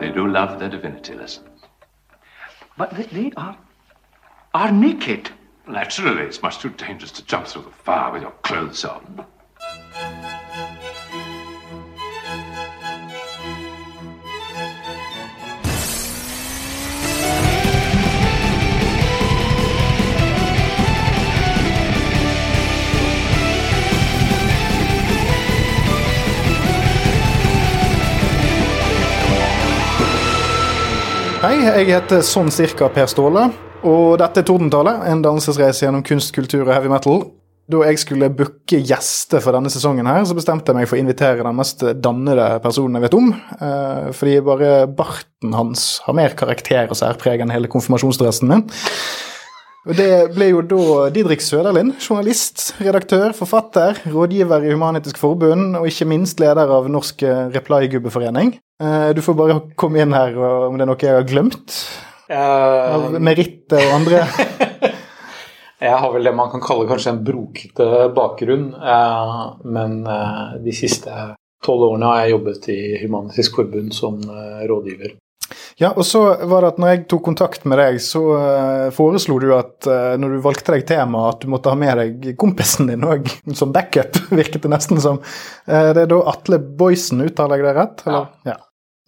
They do love their divinity lessons. But they, they are are naked. Naturally, it's much too dangerous to jump through the fire with your clothes on. Jeg heter sånn cirka Per Ståle, og dette er Tordentale, en dannelsesreise gjennom kunst, kultur og heavy metal. Da jeg skulle booke gjester for denne sesongen, her, så bestemte jeg meg for å invitere den mest dannede personen jeg vet om. eh, fordi bare barten hans har mer karakter og særpreg enn hele konfirmasjonsdressen min. Og Det ble jo da Didrik Søderlind, journalist, redaktør, forfatter, rådgiver i Human-Etisk Forbund og ikke minst leder av Norsk Reply-gubbeforening. Eh, Du får bare komme inn her om det er noe jeg har glemt. Uh, meritter og andre. Jeg har vel det man kan kalle kanskje en brokete bakgrunn, eh, men eh, de siste tolv årene har jeg jobbet i Human-Etisk Forbund som eh, rådgiver. Ja, og så var det at når jeg tok kontakt med deg, så eh, foreslo du at eh, når du valgte deg tema, at du måtte ha med deg kompisen din òg, som backup, virket det nesten som. Eh, det er da Atle Boysen, uttaler jeg det rett? Eller? Ja.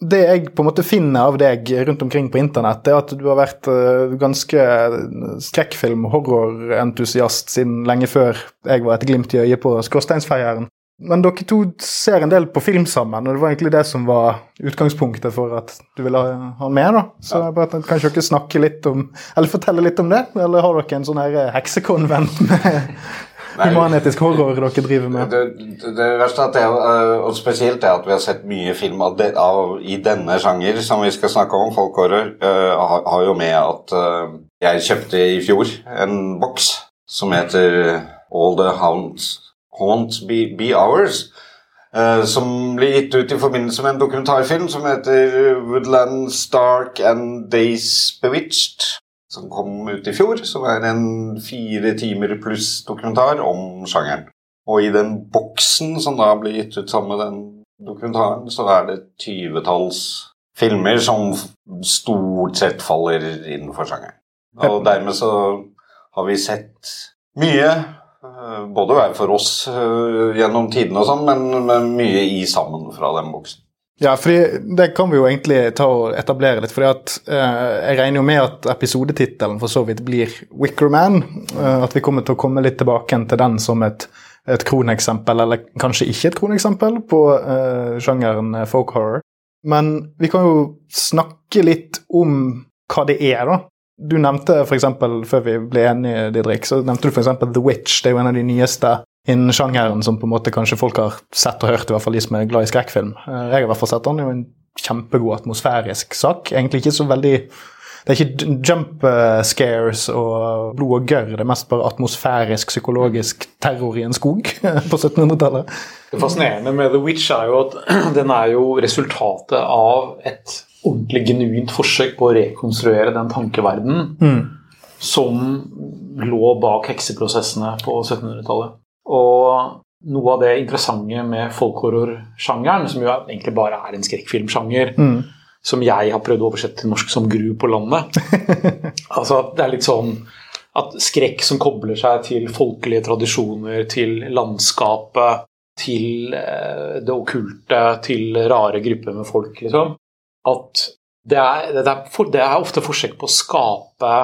Det jeg på en måte finner av deg rundt omkring på internett, er at du har vært eh, ganske skrekkfilm-horrorentusiast siden lenge før jeg var et glimt i øyet på Skorsteinsfeieren. Men dere to ser en del på film sammen, og det var egentlig det som var utgangspunktet for at du ville ha han med. da. Så jeg bare tenkte, Kanskje dere snakke litt om, eller fortelle litt om det? Eller har dere en sånn her heksekonvent med humanetisk horror dere driver med? Det, det, det verste er at det, er, og spesielt er at vi har sett mye film av av, i denne sjanger som vi skal snakke om, folkhorror, uh, har, har jo med at uh, jeg kjøpte i fjor en boks som heter All the Hounds Haunt Be, Be Ours. Uh, som ble gitt ut i forbindelse med en dokumentarfilm som heter Woodland Stark and Days Bewitched. Som kom ut i fjor, som er en fire timer pluss dokumentar om sjangeren. Og i den boksen som da ble gitt ut sammen med den dokumentaren, så er det tyvetalls filmer som stort sett faller innenfor sjangeren. Og dermed så har vi sett mye Eh, både hver for oss uh, gjennom tidene og sånn, men, men, mye i sammen fra den boksen. Ja, fordi det kan vi jo egentlig ta og etablere litt. fordi at uh, Jeg regner jo med at episodetittelen for så vidt blir Wickerman. Uh, at vi kommer til å komme litt tilbake til den som et, et kroneksempel, eller kanskje ikke et kroneksempel, på sjangeren folk horror. Men vi kan jo snakke litt om hva det er, da. Du nevnte f.eks. før vi ble enige, Didrik, så nevnte du f.eks. The Witch. Det er jo en av de nyeste innen sjangeren som på en måte kanskje folk har sett og hørt, i hvert fall de som er glad i skrekkfilm. Jeg har i hvert fall sett den. Det er jo en kjempegod atmosfærisk sak. Egentlig ikke så veldig Det er ikke jump scares og blod og gørr. Det er mest bare atmosfærisk, psykologisk terror i en skog på 1700-tallet. Det fascinerende med The Witch er jo at den er jo resultatet av et ordentlig genuint forsøk på å rekonstruere den tankeverdenen mm. som lå bak hekseprosessene på 1700-tallet. Og noe av det interessante med folkhorrorsjangeren, som jo egentlig bare er en skrekkfilmsjanger, mm. som jeg har prøvd å oversette til norsk som Gru på landet Altså Det er litt sånn at skrekk som kobler seg til folkelige tradisjoner, til landskapet, til det okkulte, til rare grupper med folk, liksom at det er, det, er for, det er, ofte forsøk på å skape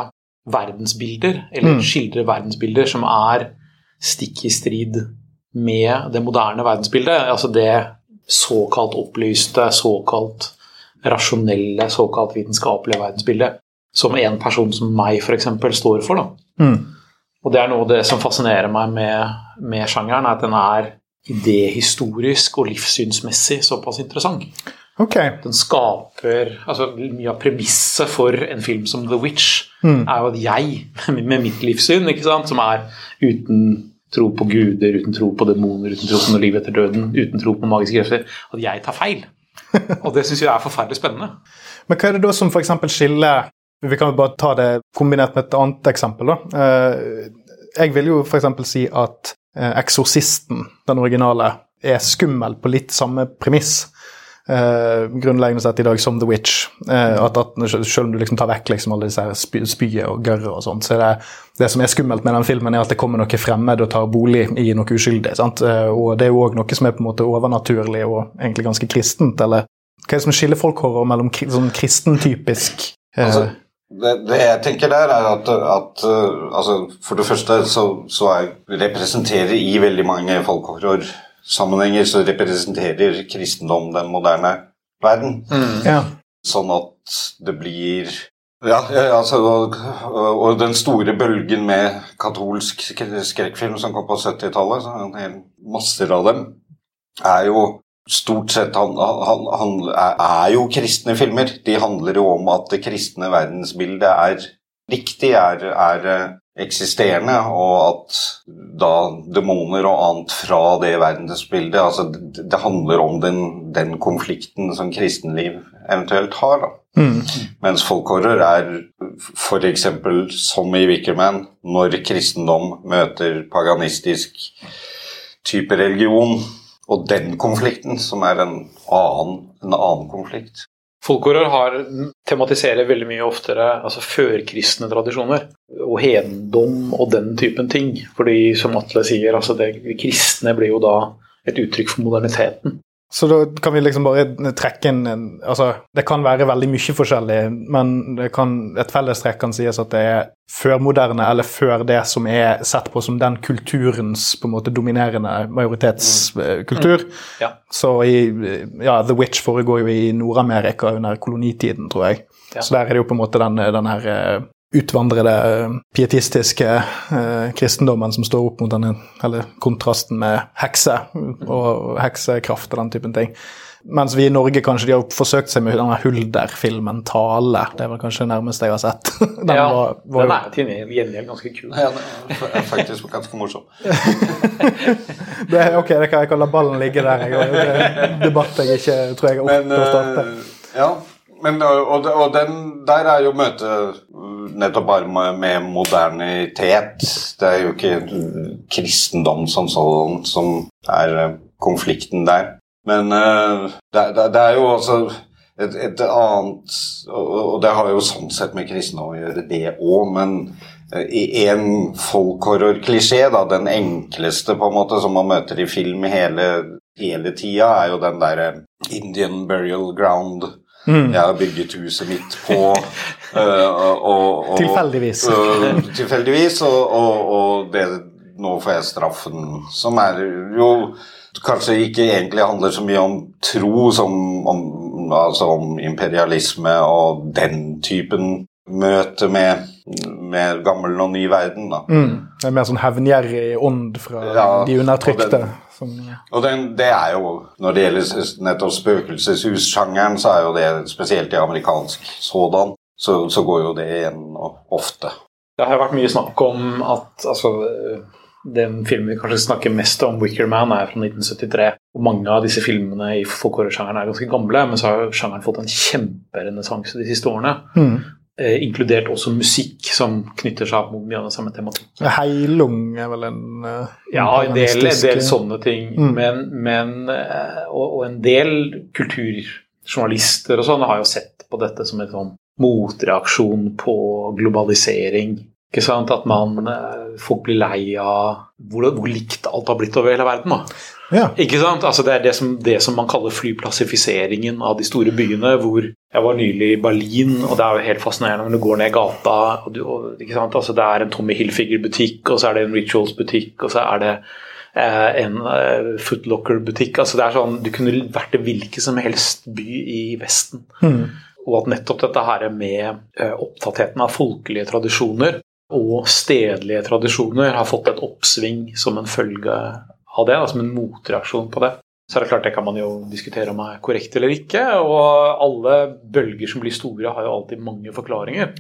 verdensbilder, eller mm. skildre verdensbilder som er stikk i strid med det moderne verdensbildet. Altså det såkalt opplyste, såkalt rasjonelle, såkalt vitenskapelige verdensbildet. Som en person som meg f.eks. står for. Da. Mm. Og det er noe av det som fascinerer meg med, med sjangeren, at den er idéhistorisk og livssynsmessig såpass interessant. Okay. Den skaper altså Mye av premisset for en film som The Witch mm. er jo at jeg, med mitt livssyn, sant, som er uten tro på guder, uten tro på demoner, uten tro på noe liv etter døden, uten tro på magiske krefter, at jeg tar feil. Og det syns jeg er forferdelig spennende. Men hva er det da som f.eks. skiller Vi kan jo bare ta det kombinert med et annet eksempel. da. Jeg vil jo f.eks. si at Eksorsisten, den originale, er skummel på litt samme premiss. Eh, grunnleggende sett i dag som The Witch. Eh, at, at Selv om du liksom tar vekk liksom alle disse spy, spyet og gørret og sånt, så er det det som er skummelt med den filmen, er at det kommer noe fremmed og tar bolig i noe uskyldig. sant? Eh, og det er jo òg noe som er på en måte overnaturlig og egentlig ganske kristent. eller hva er det som skiller folkhorror mellom kri, sånn kristentypisk eh, Altså, det, det jeg tenker der, er at, at uh, altså, For det første så, så er, representerer i veldig mange folkhorror-sammenhenger så representerer kristendom den moderne verden. ja. Sånn at det blir ja, ja, altså, og, og den store bølgen med katolsk skrekkfilm som kom på 70-tallet, så en hel masser av dem, er jo stort sett han, han, han er, jo kristne filmer. De handler jo om at det kristne verdensbildet er riktig, er, er eksisterende, og at da demoner og annet fra det verdensbildet altså det, det handler om den, den konflikten som kristenliv eventuelt har. da. Mm. Mens folkhorror er f.eks. som i Wickerman, når kristendom møter paganistisk type religion, og den konflikten, som er en annen, en annen konflikt. Folkhorror tematiserer veldig mye oftere altså førkristne tradisjoner og hedendom og den typen ting. Fordi, som Atle sier, altså det de kristne blir jo da et uttrykk for moderniteten. Så da kan vi liksom bare trekke inn en Altså, det kan være veldig mye forskjellig, men det kan, et fellestrekk kan sies at det er førmoderne, eller før det som er sett på som den kulturens på en måte dominerende majoritetskultur. Ja. Så i Ja, The Witch foregår jo i Nord-Amerika under kolonitiden, tror jeg. Ja. Så der er det jo på en måte den, den her eh, utvandrede eh, pietistiske eh, kristendommen som står opp mot denne eller kontrasten med hekse og heksekraft og den typen ting. Mens vi i Norge kanskje de har forsøkt seg med denne Hulder-filmen 'Tale'. Det er vel kanskje det nærmeste jeg har sett. Den ja, var, var den er til gjengjeld ganske kul. Ja, den er faktisk ganske morsom. det, er- ok, det kan jeg kan la ballen ligge der. Jeg, det er en debatt jeg ikke tror jeg Men, orker å starte. Uh, ja, men, og, og, den der er jo møtet nettopp bare med, med modernitet. Det er jo ikke kristendom som sånn som er eh, konflikten der. Men eh, det, det, det er jo også et, et annet og, det har jo sånn sett med kristendom å gjøre, det òg, men eh, i en folkhorror-klisjé, da, den enkleste på en måte som man møter i film hele, hele tida, er jo den derre Indian burial ground. Mm. Jeg har bygget huset mitt på øh, og, og, Tilfeldigvis. tilfeldigvis, og, og, og det, nå får jeg straffen, som er jo kanskje ikke egentlig handler så mye om tro som om, altså om imperialisme og den typen møte med, med gammel og ny verden. da. Mm. Det er mer sånn hevngjerrig ånd fra Ja, de undertrykte. og den- Som, Og den, det er jo, Når det gjelder nettopp spøkelseshussjangeren, så er jo det spesielt i amerikansk sådan, så, så går jo det igjen ofte. Det har vært mye snakk om at altså, den filmen vi kanskje snakker mest om, 'Wicker Man', er fra 1973. Og mange av disse filmene i folkhorrorsjangeren er ganske gamle, men så har jo sjangeren fått en kjemperenessanse de siste årene. mm. Eh, inkludert også musikk som knytter seg opp mot mye av den samme tematikken. Heilung er vel en uh, Ja, en del, en del sånne ting. Mm. Men, men eh, og, og en del kulturjournalister og sånn har jo sett på dette som en sånn motreaksjon på globalisering. Ikke sant? At man, eh, folk blir lei av hvor, hvor likt alt har blitt over hele verden. da. Ja. Ikke sant? Altså Det er det som, det som man kaller flyplassifiseringen av de store byene. hvor Jeg var nylig i Berlin, og det er jo helt fascinerende når du går ned gata. og, du, og? Altså Det er en Tommy Hilfiger-butikk, og så er det en Rituals-butikk, og så er det eh, en eh, Footlocker-butikk. altså det er sånn, Du kunne vært i hvilken som helst by i Vesten. Mm. Og at nettopp dette her med eh, opptattheten av folkelige tradisjoner og stedlige tradisjoner har fått et oppsving som en følge av det, da, som en motreaksjon på det. Så er det klart det kan man jo diskutere om er korrekt eller ikke, og alle bølger som blir store, har jo alltid mange forklaringer.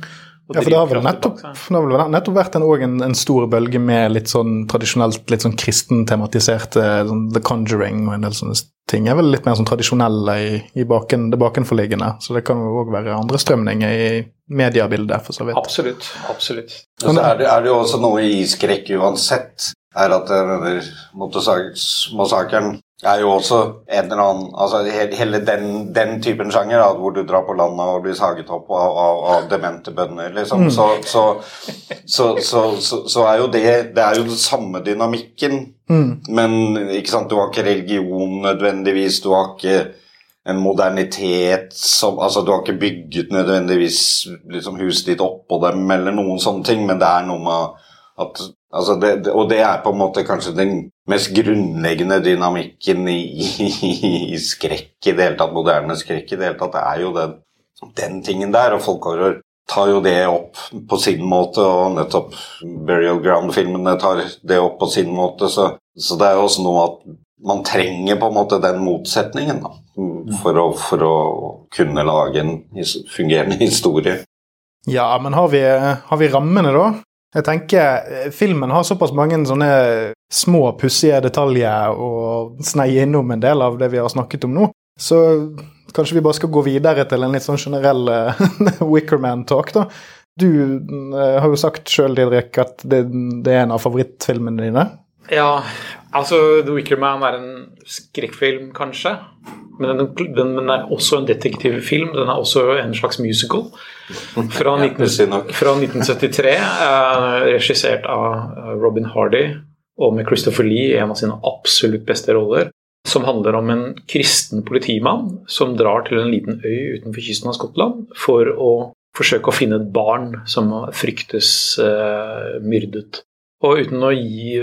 Ja, for det har vel nettopp, har vel nettopp vært en, en, en stor bølge med litt sånn tradisjonelt litt sånn kristentematiserte sånn The Conjuring og en del sånne ting. er vel litt mer sånn tradisjonelle i, i baken, det bakenforliggende. Så det kan jo òg være andre strømninger i mediebildet, for så vidt. Absolutt. absolutt. Og så er det, er det jo også noe i skrekk uansett, er at denne Motorsagsmassakren er jo også en eller annen altså Hele den, den typen sjanger, da, hvor du drar på landet og blir saget opp av, av, av demente bønder, liksom, så, så, så, så, så, er jo det Det er jo den samme dynamikken, men ikke sant, du har ikke religion nødvendigvis, du har ikke en modernitet som Altså, du har ikke bygget nødvendigvis liksom huset ditt oppå dem, eller noen sånne ting, men det er noe med at altså det, Og det er på en måte kanskje den mest grunnleggende dynamikken i, i, i skrekk i det hele tatt, moderne skrekk i det hele tatt, det er jo den, den tingen der, og folkhorror tar jo det opp på sin måte, og nettopp Burial Ground-filmene tar det opp på sin måte, så, så det er jo også noe at man trenger på en måte den motsetningen da, for, å, for å kunne lage en fungerende historie. Ja, men har vi, har vi rammene, da? Jeg tenker eh, Filmen har såpass mange sånne små, pussige detaljer og sneie innom en del av det vi har snakket om nå, så kanskje vi bare skal gå videre til en litt sånn generell eh, Wickerman-talk, da. Du uh, har jo sagt sjøl, Didrik, at det, det er en av favorittfilmene dine. Ja, altså The Wicker Man er en skrekkfilm, kanskje. Men den, den, den er også en detektivfilm. Den er også en slags musical. Fra, 19, det sier nok. fra 1973, eh, regissert av eh, Robin Hardy og med Christopher Lee i en av sine absolutt beste roller. Som handler om en kristen politimann som drar til en liten øy utenfor kysten av Skottland for å forsøke å finne et barn som fryktes eh, myrdet. Og uten å gi,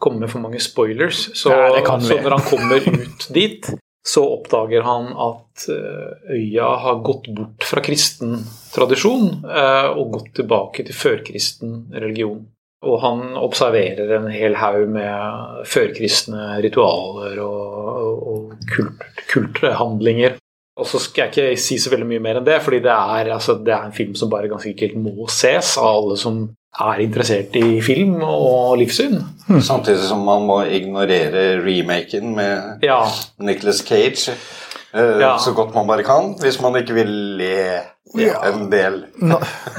komme med for mange spoilers, så, Ja, så når han kommer ut dit, så oppdager han at eh, øya har gått bort fra kristen tradisjon eh, og gått tilbake til førkristen religion. Og han observerer en hel haug med førkristne ritualer og, og, og kult, kulthandlinger. Og så skal jeg ikke si så veldig mye mer enn det, fordi det er, altså, det er en film som bare ganske enkelt må ses av alle som er interessert i film og livssyn. Samtidig som man må ignorere remaken med Ja, Nicholas Cage Uh, Ja. så godt man bare kan, hvis man ikke vil le en del.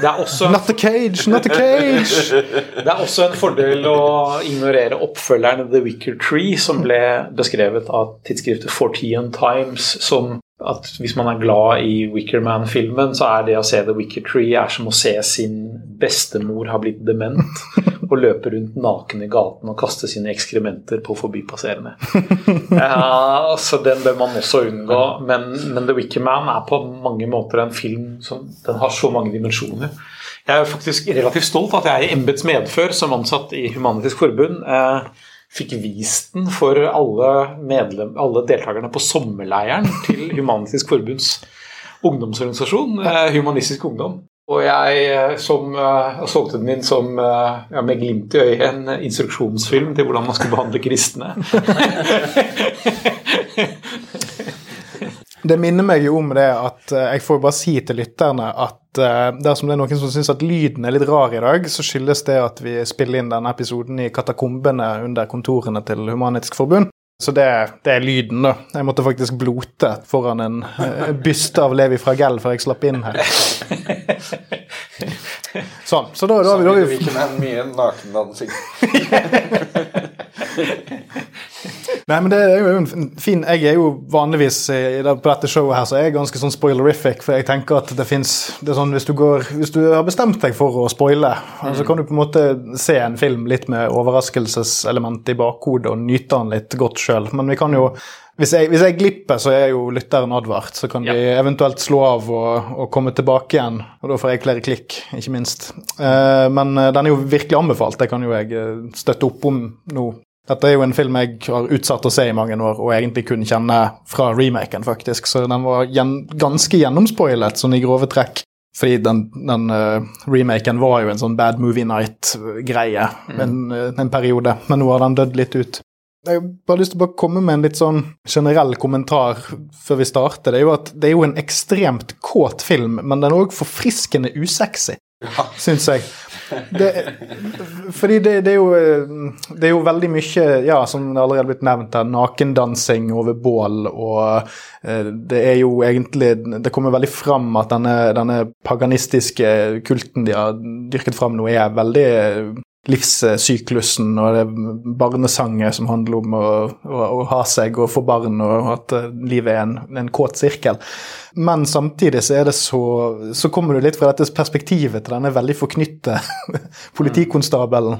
det er også Not the cage, not the cage! Det er også en fordel å ignorere oppfølgeren The Wicker Tree, som ble beskrevet av tidsskriftet Fortean Times som at hvis man er glad i Wickerman-filmen, så er det å se The Wicker Tree er som å se sin bestemor ha blitt dement og løpe rundt naken i gaten og kaste sine ekskrementer på forbipasserende. Ja, så den bør man også unngå. Men, men The Wicker Man er på mange måter en film som den har så mange dimensjoner. Jeg er faktisk relativt stolt av at jeg i embets medfør som ansatt i Human-Etisk Forbund eh, fikk vist den for alle, medlem, alle deltakerne på sommerleiren til Human-Etisk Forbunds ungdomsorganisasjon, eh, Humanistisk Ungdom. Og jeg eh, som, eh, solgte den inn som ja, med glimt i øyet en instruksjonsfilm til hvordan man skulle behandle kristne. Det minner meg jo om det at jeg får bare si til lytterne at dersom det er noen som syns at lyden er litt rar i dag, så skyldes det at vi spiller inn denne episoden i katakombene under kontorene til Human-Etisk Forbund. Så det, det er lyden, da. Jeg måtte faktisk blote foran en eh, byste av Levi Fragell før jeg slapp inn her. Sånn. Så da, da, har vi- da, har vi Ikke med mye nakendansing. Nei, men det er jo en fin Jeg er jo vanligvis på dette showet her så er jeg ganske sånn spoilerific, for jeg tenker at det fins det er sånn, hvis, hvis du har bestemt deg for å spoile, så kan du på en måte se en film litt med overraskelseselement i bakhodet og nyte den litt godt sjøl. Men vi kan jo hvis jeg, hvis jeg glipper, så er jo lytteren advart. Så kan de eventuelt slå av og, og komme tilbake igjen. Og da får jeg flere klikk, ikke minst. Eh, men eh, den er jo virkelig anbefalt. Det kan jo jeg eh, støtte opp om nå. Dette er jo en film jeg har utsatt å se i mange år, og egentlig kun kjenne fra remaken, faktisk. Så den var gjen, ganske gjennomspoilet, sånn i grove trekk. Fordi den, den uh, remaken var jo en sånn Bad Movie Night-greie en, eh, en periode, men nå har den dødd litt ut. Jeg har bare lyst til å komme med en litt sånn generell kommentar før vi starter. Det er jo at det er jo en ekstremt kåt film, men den er òg forfriskende usexy, syns jeg. Det, fordi det, det, er jo, eh, det er jo veldig mye, ja, som det allerede er blitt nevnt her, nakendansing over bål, og eh, det er jo egentlig Det kommer veldig fram at denne, denne paganistiske kulten de har dyrket fram nå, er veldig livssyklusen og det barnesanger som handler om å, å, å, ha seg og få barn, og at eh, livet er en, en kåt sirkel. Men samtidig så er det så Så kommer du litt fra dette perspektivet til denne veldig forknytte politikonstabelen.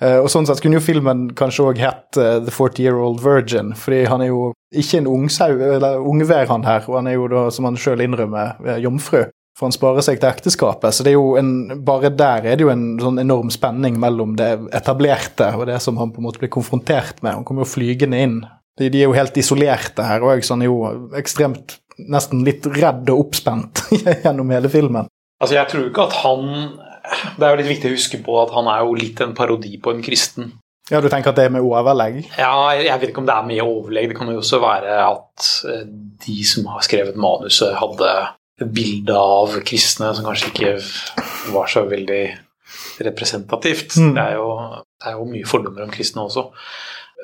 Uh, og sånn sett kunne jo filmen kanskje òg hett uh, The 40 Year Old Virgin, fordi han er jo ikke en ungsau, eller ungvær, han her, og han er jo da, som han sjøl innrømmer, jomfru. For han sparer seg til ekteskapet. Så det er jo en, bare der er det jo en sånn enorm spenning mellom det etablerte og det som han på en måte blir konfrontert med. Han kommer jo flygende inn. De, de er jo helt isolerte her òg, så han er jo ekstremt nesten litt redd og oppspent gjennom hele filmen. Altså, jeg tror ikke at han Det er jo litt viktig å huske på at han er jo litt en parodi på en kristen. Ja, Du tenker at det er med overlegg? Ja, jeg vet ikke om det er med overlegg. Det kan jo også være at eh, de som har skrevet manuset, hadde bilde av kristne som kanskje ikke var så veldig representativt. Mm. Det, er jo, det, er jo, mye fordommer om kristne også.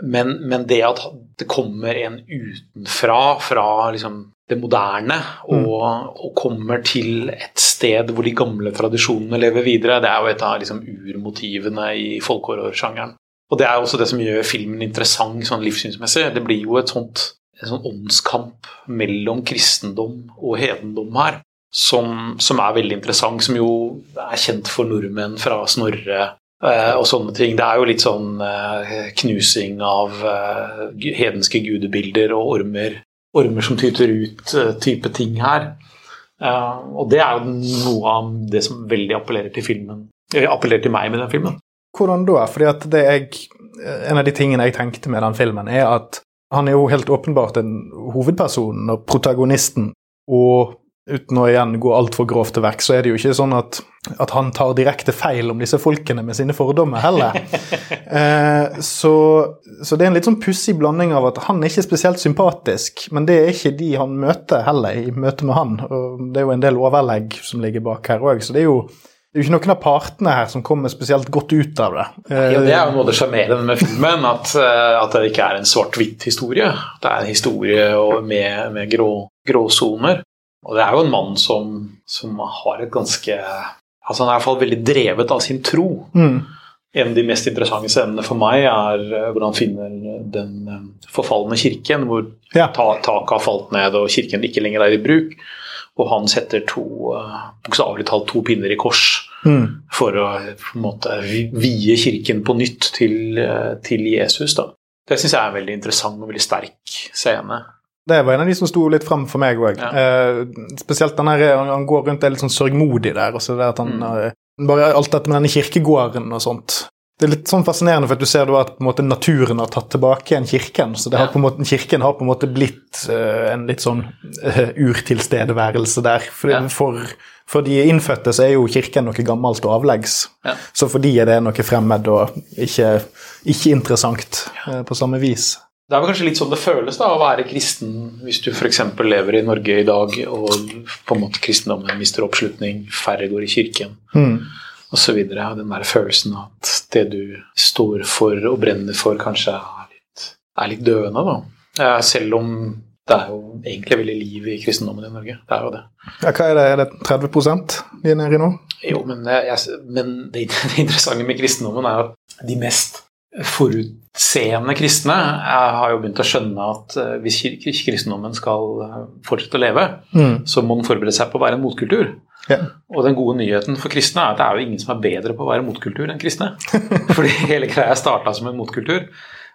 Men, men det at det kommer en utenfra, fra liksom det moderne, og, mm. og, kommer til et sted hvor de gamle tradisjonene lever videre, det er jo et av liksom, urmotivene i folkehorrorsjangeren. Og det er også det som gjør filmen interessant sånn livssynsmessig. Det blir jo et sånt en sånn åndskamp mellom kristendom og hedendom her, som, som, er veldig interessant, som jo er kjent for nordmenn fra Snorre eh, og sånne ting. Det er jo litt sånn eh, knusing av eh, hedenske gudebilder og ormer, ormer som tyter ut eh, type ting her. Eh, og det er jo noe av det som veldig appellerer til filmen. Appellerer til meg med den filmen. Hvordan da? Fordi at det jeg, En av de tingene jeg tenkte med den filmen, er at han er jo helt åpenbart en hovedperson og protagonisten. Og uten å igjen gå altfor grovt til verk, så er det jo ikke sånn at, at, han tar direkte feil om disse folkene med sine fordommer heller. eh, så, så, det er en litt sånn pussig blanding av at han er ikke spesielt sympatisk, men det er ikke de han møter heller, i møte med han. Og det er jo en del overlegg som ligger bak her òg, så det er jo det er jo ikke noen av partene her som kommer spesielt godt ut av det. Ja, det er jo noe av det sjarmerende med filmen, at, eh, at, det ikke er en svart-hvitt-historie. Det er en historie med, med grå, gråsoner. Og det er jo en mann som, som, har et ganske altså Han er i hvert fall veldig drevet av sin tro. Mm. En av de mest interessante scenene for meg er hvor hvordan han finner den eh, forfalne kirken, hvor ja. taket har falt ned og kirken ikke lenger er i bruk. Og han setter to, bokstavelig talt to pinner i kors Mm. For å på en måte vie kirken på nytt til, til Jesus. Da. Det syns jeg er en veldig interessant og veldig sterk scene. Det var en av de som sto litt frem for meg òg. Ja. Eh, spesielt den her, han går rundt og er litt sånn sørgmodig der. og så det at han, mm. eh, Bare alt dette med denne kirkegården og sånt. Det er litt sånn fascinerende, for at du ser at på en måte naturen har tatt tilbake igjen kirken. så har på en måte, Kirken har på en måte blitt uh, en litt sånn uh, urtilstedeværelse der. For, ja. for for de innfødte så er jo kirken noe gammelt og avleggs. Ja. Så for de er det noe fremmed og ikke, ikke interessant ja. Eh, på samme vis. Det er vel kanskje litt sånn det føles da, å være kristen hvis du f.eks. lever i Norge i dag og på en måte kristendommen mister oppslutning, færre går i kirken mm. osv. Den der følelsen at det du står for og brenner for, kanskje er litt, er litt døende. da. Selv om det er jo egentlig veldig liv i kristendommen i Norge. Det er jo det. Ja, hva Er det Er det 30 vi er nede i nå? Jo, men, jeg, men det, det, interessante med kristendommen er at de mest forutseende kristne har jo begynt å skjønne at eh, hvis kristendommen skal eh, fortsette å leve, mm. så må den forberede seg på å være en motkultur. Ja. Og den gode nyheten for kristne er at det er jo ingen som er bedre på å være motkultur enn kristne. Fordi hele greia starta som en motkultur.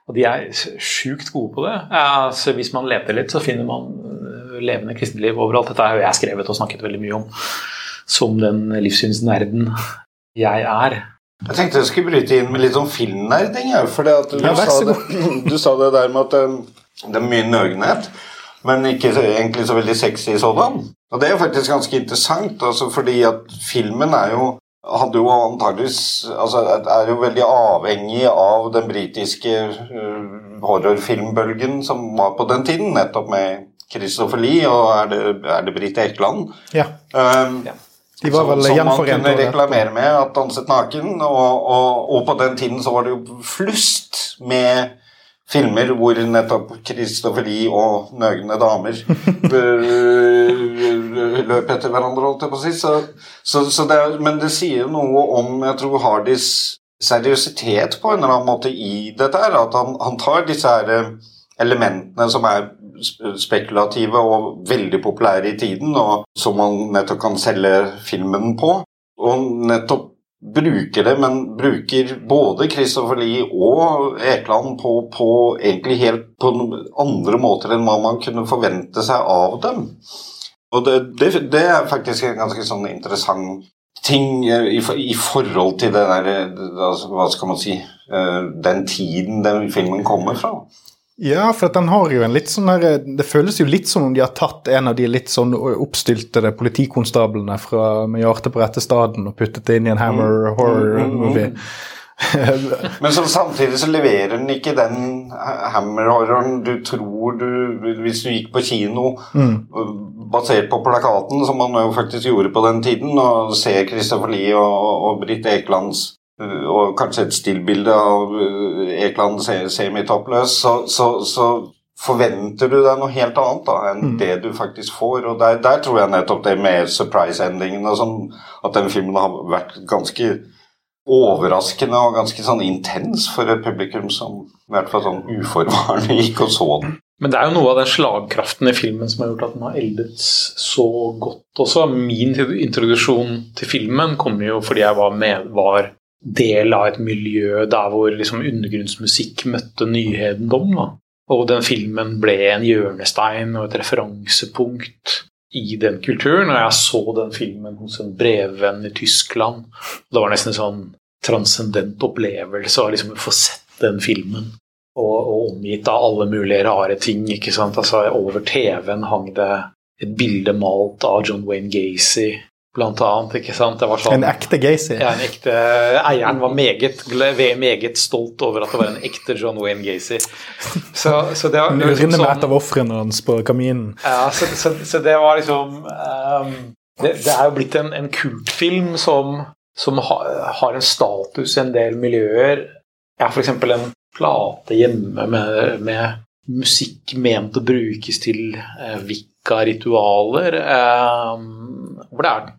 Og de er sjukt gode på det. Altså, hvis man leter litt, så finner man øh, levende kristenliv overalt. Dette har jo jeg skrevet og snakket veldig mye om som den livssynsnerden jeg er. Jeg tenkte jeg skulle bryte inn med litt sånn filmnerding. For du, ja, sa du, sa det der med at um, det er mye nøgenhet, men ikke egentlig så veldig sexy sådan. Og det er faktisk ganske interessant, altså fordi at filmen er jo hadde jo antageligvis altså, Er jo veldig avhengig av den britiske uh, horrorfilmbølgen som var på den tiden, nettopp med Christopher Lee og er det, er det Britt Ekeland. Ja. Um, ja. De var vel som, som man kunne reklamere med at danset naken. Og, og, og, på den tiden så var det jo flust med filmer hvor nettopp Christopher Lie og nøgne damer løp etter hverandre, holdt jeg på å si. Så, så, så det, men det sier noe om Jeg tror Hardys seriøsitet på en eller annen måte i dette her. At han, han tar disse her eh, elementene som er spekulative og veldig populære i tiden, og som man nettopp kan selge filmen på, og nettopp bruker det, men bruker både Christopher Lee og Ekeland på, på egentlig helt på andre måter enn hva man kunne forvente seg av dem. Og det, det, det er faktisk en ganske sånn interessant ting eh, i, i forhold til den der eh, altså, Hva skal man si eh, Den tiden den filmen kommer fra. Ja, for den har jo en litt sånn her Det føles jo litt som om de har tatt en av de litt sånn oppstyltede politikonstablene fra Med hjertet på rette staden og puttet det inn i en Hammer horror-movie. Men så, samtidig så leverer den ikke den hammer-horroren du tror du Hvis du gikk på kino basert på plakaten, som man jo faktisk gjorde på den tiden, og ser Christopher Lie og, og Britt Ekelands og kanskje et stillbilde av øh, Ekeland se- semitoppløs, så, så, så forventer du deg noe helt annet da, enn det du faktisk får. Og der, der tror jeg nettopp det med surprise-endingen og sånn, at den filmen har vært ganske overraskende og ganske sånn intens for et publikum som i hvert fall sånn uforvarende gikk og så den. Men det er jo noe av den slagkraften i filmen som har gjort at den har eldet så godt også. Min introduksjon til filmen kom jo fordi jeg var, med, var del av et miljø der hvor liksom undergrunnsmusikk møtte nyhendom. Da. Og den filmen ble en hjørnestein og et referansepunkt i den kulturen. Og jeg så den filmen hos en brevvenn i Tyskland. Det var nesten en sånn transcendent opplevelse å liksom få sett den filmen og, og omgitt av alle mulige rare ting. ikke sant? Altså Over TV-en hang det et bilde malt av John Wayne Gacy, blant annet. ikke sant? Det var sånn, En ekte Gacy. ja, en ekte, Eieren var meget, meget stolt over at det var en ekte John Wayne Gacy. Så, så det, var- liksom Urine med et sånn, av ofrene hans på kaminen. ja, så, så, så det var liksom um, det, det er jo blitt en, en kultfilm som, som ha, har en status i en del miljøer. Jeg har f.eks. en plate hjemme med, med musikk ment å brukes til eh, Wicca-ritualer. ehm, hvor det er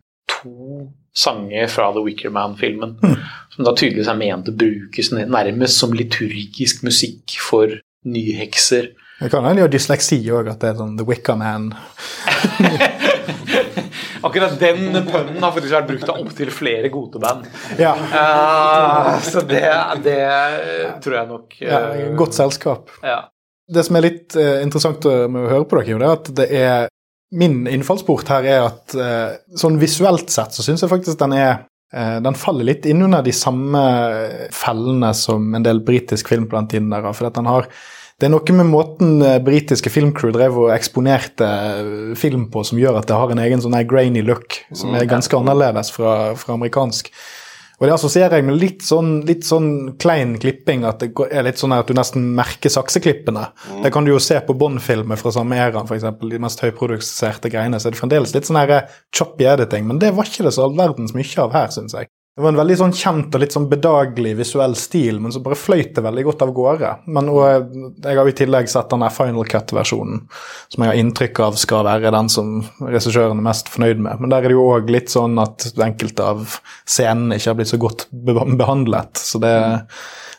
sanger fra The Wicker Man-filmen som da tydeligvis er ment å brukes nærmest som liturgisk musikk for nyhekser. Det kan hende de har dysleksi òg, at det er sånn The Wicker Man. Akkurat den pønnen har faktisk vært brukt av opptil flere goteband. Ja, Uh, så det, det tror jeg nok ja eh, Godt selskap. ja. Det som er litt uh, interessant med å høre på dere, er at det er Min innfallsport her er at eh, sånn visuelt sett så syns jeg faktisk den er eh, den faller litt inn under de samme fellene som en del britisk film på den tiden. der, for at den har det er noe med måten eh, britiske filmcrew drev og eksponerte film på som gjør at det har en egen sånn grainy look, som er ganske annerledes fra, fra amerikansk. Og det assosierer jeg med litt sånn, litt sånn klein klipping, at det er litt sånn at du nesten merker sakseklippene. Det kan du jo se på Bond-filmer fra samme æra, f.eks. De mest høyproduserte greiene. Så er det fremdeles litt sånn eh, choppy editing, men det var ikke det så all verdens mye av her, syns jeg. Det var en veldig sånn kjent og litt sånn bedagelig visuell stil, men så bare fløyt det veldig godt av gårde. Men og, jeg har i tillegg sett den der Final Cut-versjonen, som jeg har inntrykk av skal være den som regissøren er mest fornøyd med. Men der er det jo òg litt sånn at enkelte av scenene ikke har blitt så godt behandlet. Så det er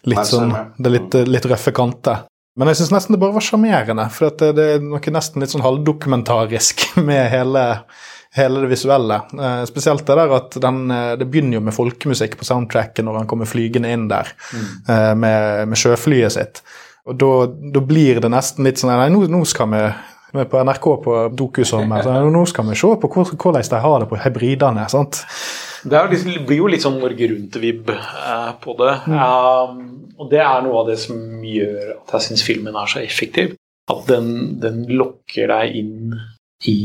litt sånn. Det er litt, litt røffe kanter. Men jeg syns nesten det bare var sjarmerende, for det, det er noe nesten litt sånn halvdokumentarisk med hele hele det visuelle. Eh, spesielt det der at den, eh, det begynner jo med folkemusikk på soundtracken når han kommer flygende inn der eh, med, med sjøflyet sitt. Og da, blir det nesten litt sånn Nei, nå, nå skal vi vi på NRK på Dokusommer, så nå skal vi se på hvordan de har det på hybridene. sant? Det liksom, blir jo litt sånn Norge Rundt-vibb eh, på det. Um, og det er noe av det som gjør at jeg syns filmen er så effektiv. At den, den lokker deg inn i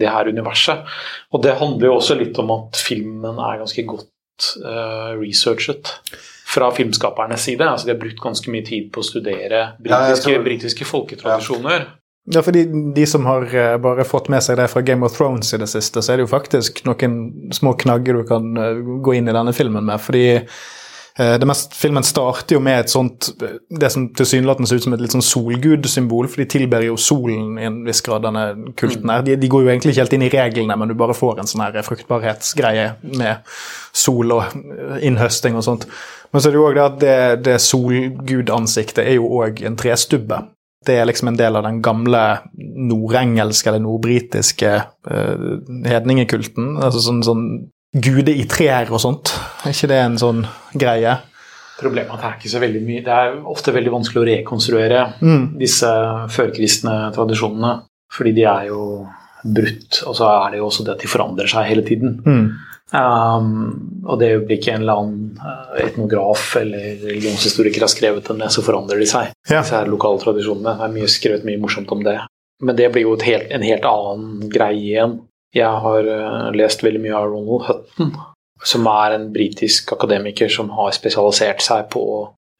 det her universet. Og det handler jo også litt om at filmen er ganske godt uh, researchet fra filmskapernes side. Altså De har brukt ganske mye tid på å studere Ja, britiske, tror- britiske folketradisjoner. Ja, fordi De som har eh, bare fått med seg det fra Game of Thrones i det siste, så er det jo faktisk noen små knagger du kan eh, gå inn i denne filmen med. fordi det mest, filmen starter jo med et sånt Det som tilsynelatende ser ut som et litt sånn solgudsymbol, for de tilber jo solen i en viss grad, denne kulten her. De, de går jo egentlig ikke helt inn i reglene, men du bare får en sånn her fruktbarhetsgreie med sol og innhøsting og sånt. Men så er det jo òg det at det, det solgudansiktet er jo òg en trestubbe. Det er liksom en del av den gamle nordengelske eller nordbritiske uh, hedningekulten. Altså sånn, sånn gude i trær og sånt. Er ikke det en sånn greie? Problemet er at det er ikke så veldig mye Det er ofte veldig vanskelig å rekonstruere Mm. disse førkristne tradisjonene. Fordi de er jo brutt, og så er det jo også det at de forandrer seg hele tiden. Mm. Um, og det øyeblikket en eller annen eh, etnograf eller religionshistoriker har skrevet om det, så forandrer de seg. Ja. Disse her lokale tradisjonene. Det er mye skrevet mye morsomt om det. Men det blir jo et helt, en helt annen greie igjen. Jeg har eh, lest veldig mye av Ronald Hutton, som er en britisk akademiker som har spesialisert seg på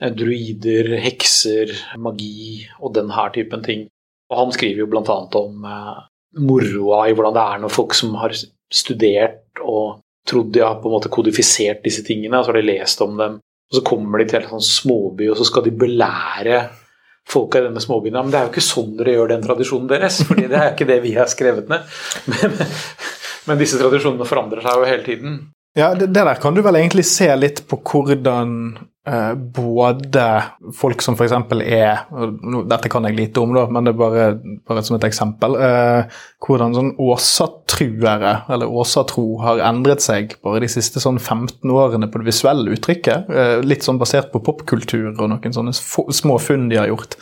eh, druider, hekser, magi og den her typen ting. Og han skriver jo bl.a. om eh, moroa i hvordan det er når folk som har studert og trodd de har på en måte kodifisert disse tingene, og så har de lest om dem, og så kommer de til en sånn småby, og så skal de belære folka i denne småbyen. Men det er jo ikke sånn dere gjør den tradisjonen deres, fordi det er ikke det vi har skrevet ned. Men, men disse tradisjonene forandrer seg jo hele tiden. Ja, det, det der kan du vel egentlig se litt på hvordan eh, både folk som f.eks. er Dette kan jeg lite om, da, men det er bare, bare som et eksempel. Eh, hvordan sånn åsatruere, eller åsatro, har endret seg bare de siste sånn 15 årene på det visuelle uttrykket. Eh, litt sånn basert på popkultur og noen sånne små funn de har gjort.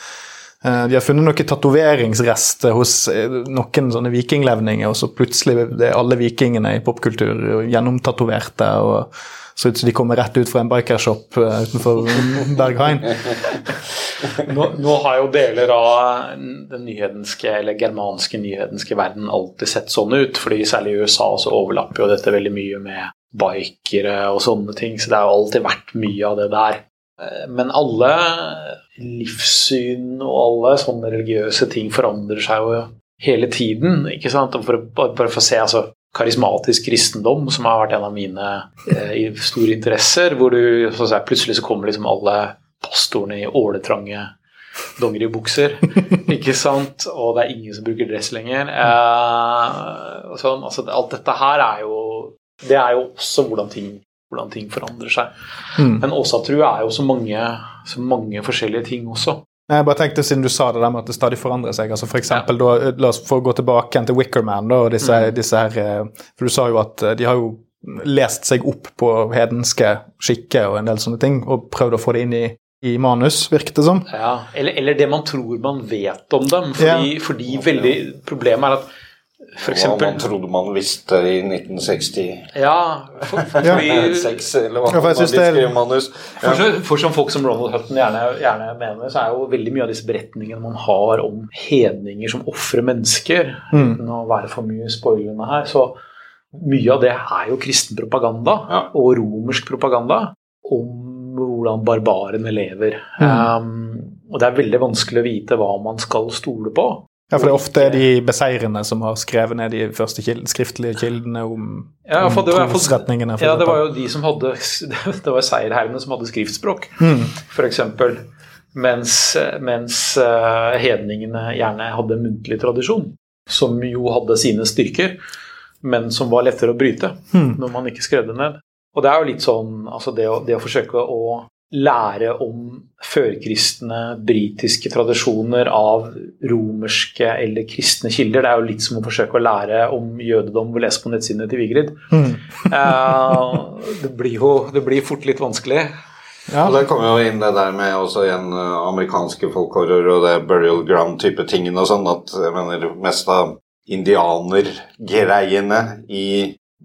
Eh, De har funnet noen tatoveringsrester hos eh, noen sånne vikinglevninger, og så plutselig er alle vikingene i popkultur gjennomtatoverte og så ut som de kommer rett ut fra en bikershop eh, utenfor Berghain. Nå, nå har jo deler av den nyhedenske, eller germanske nyhedenske verden alltid sett sånn ut, fordi særlig i USA så overlapper jo dette veldig mye med bikere og sånne ting, så det har alltid vært mye av det der. Men alle livssyn og alle sånne religiøse ting forandrer seg jo hele tiden, ikke sant? Og for, bare for å se, altså karismatisk kristendom, som har vært en av mine eh, store interesser, hvor du så si, plutselig så kommer liksom alle pastorene i åletrange dongeribukser, ikke sant? Og det er ingen som bruker dress lenger. Eh, sånn, altså, alt dette her er jo Det er jo også hvordan ting, hvordan ting forandrer seg. Mm. Men åsatru er jo så mange, så mange forskjellige ting også. Jeg bare tenkte Siden du sa det der med at det stadig forandrer seg altså for eksempel, da, La oss få gå tilbake til Wickerman. Da, og disse, disse her, eh, for Du sa jo at eh, de har jo lest seg opp på hedenske skikker og en del sånne ting, og prøvd å få det inn i, i manus, virket det som. Ja, eller, eller det man tror man vet om dem. Fordi, fordi veldig Problemet er at for Hva man trodde man visste i 1960 Ja, for, for, Ja. fordi, Seks, eller hva Ja, for man det er- skrev manus. For, for som folk som Ronald Hutton gjerne, gjerne mener, så er jo veldig mye av disse beretningene man har om hedninger som ofrer mennesker, Mm. uten å være for mye spoilende her, så mye av det er jo kristen propaganda Ja. og romersk propaganda om hvordan barbarene lever. Um, og det er veldig vanskelig å vite hva man skal stole på. Ja, for det er ofte de beseirende som har skrevet ned de første kild, skriftlige kildene om, Ja, om det var, for, trosretningene. ja, det var jo de som hadde Det var seierherrene som hadde skriftspråk. Mm. f.eks. Mens, mens eh, hedningene gjerne hadde muntlig tradisjon, som jo hadde sine styrker, men som var lettere å bryte Mm. når man ikke skrev det ned. Og det er jo litt sånn altså det, å, det å forsøke å lære om førkristne britiske tradisjoner av romerske eller kristne kilder, det er jo litt som å forsøke å lære om jødedom ved å lese på nettsidene til Vigrid. Mm. Eh, det blir jo det blir fort litt vanskelig. Ja. Og Der kommer jo inn det der med også igjen eh, amerikanske folkhorror og det burial ground-type tingene og sånn, at jeg mener mest av indianergreiene i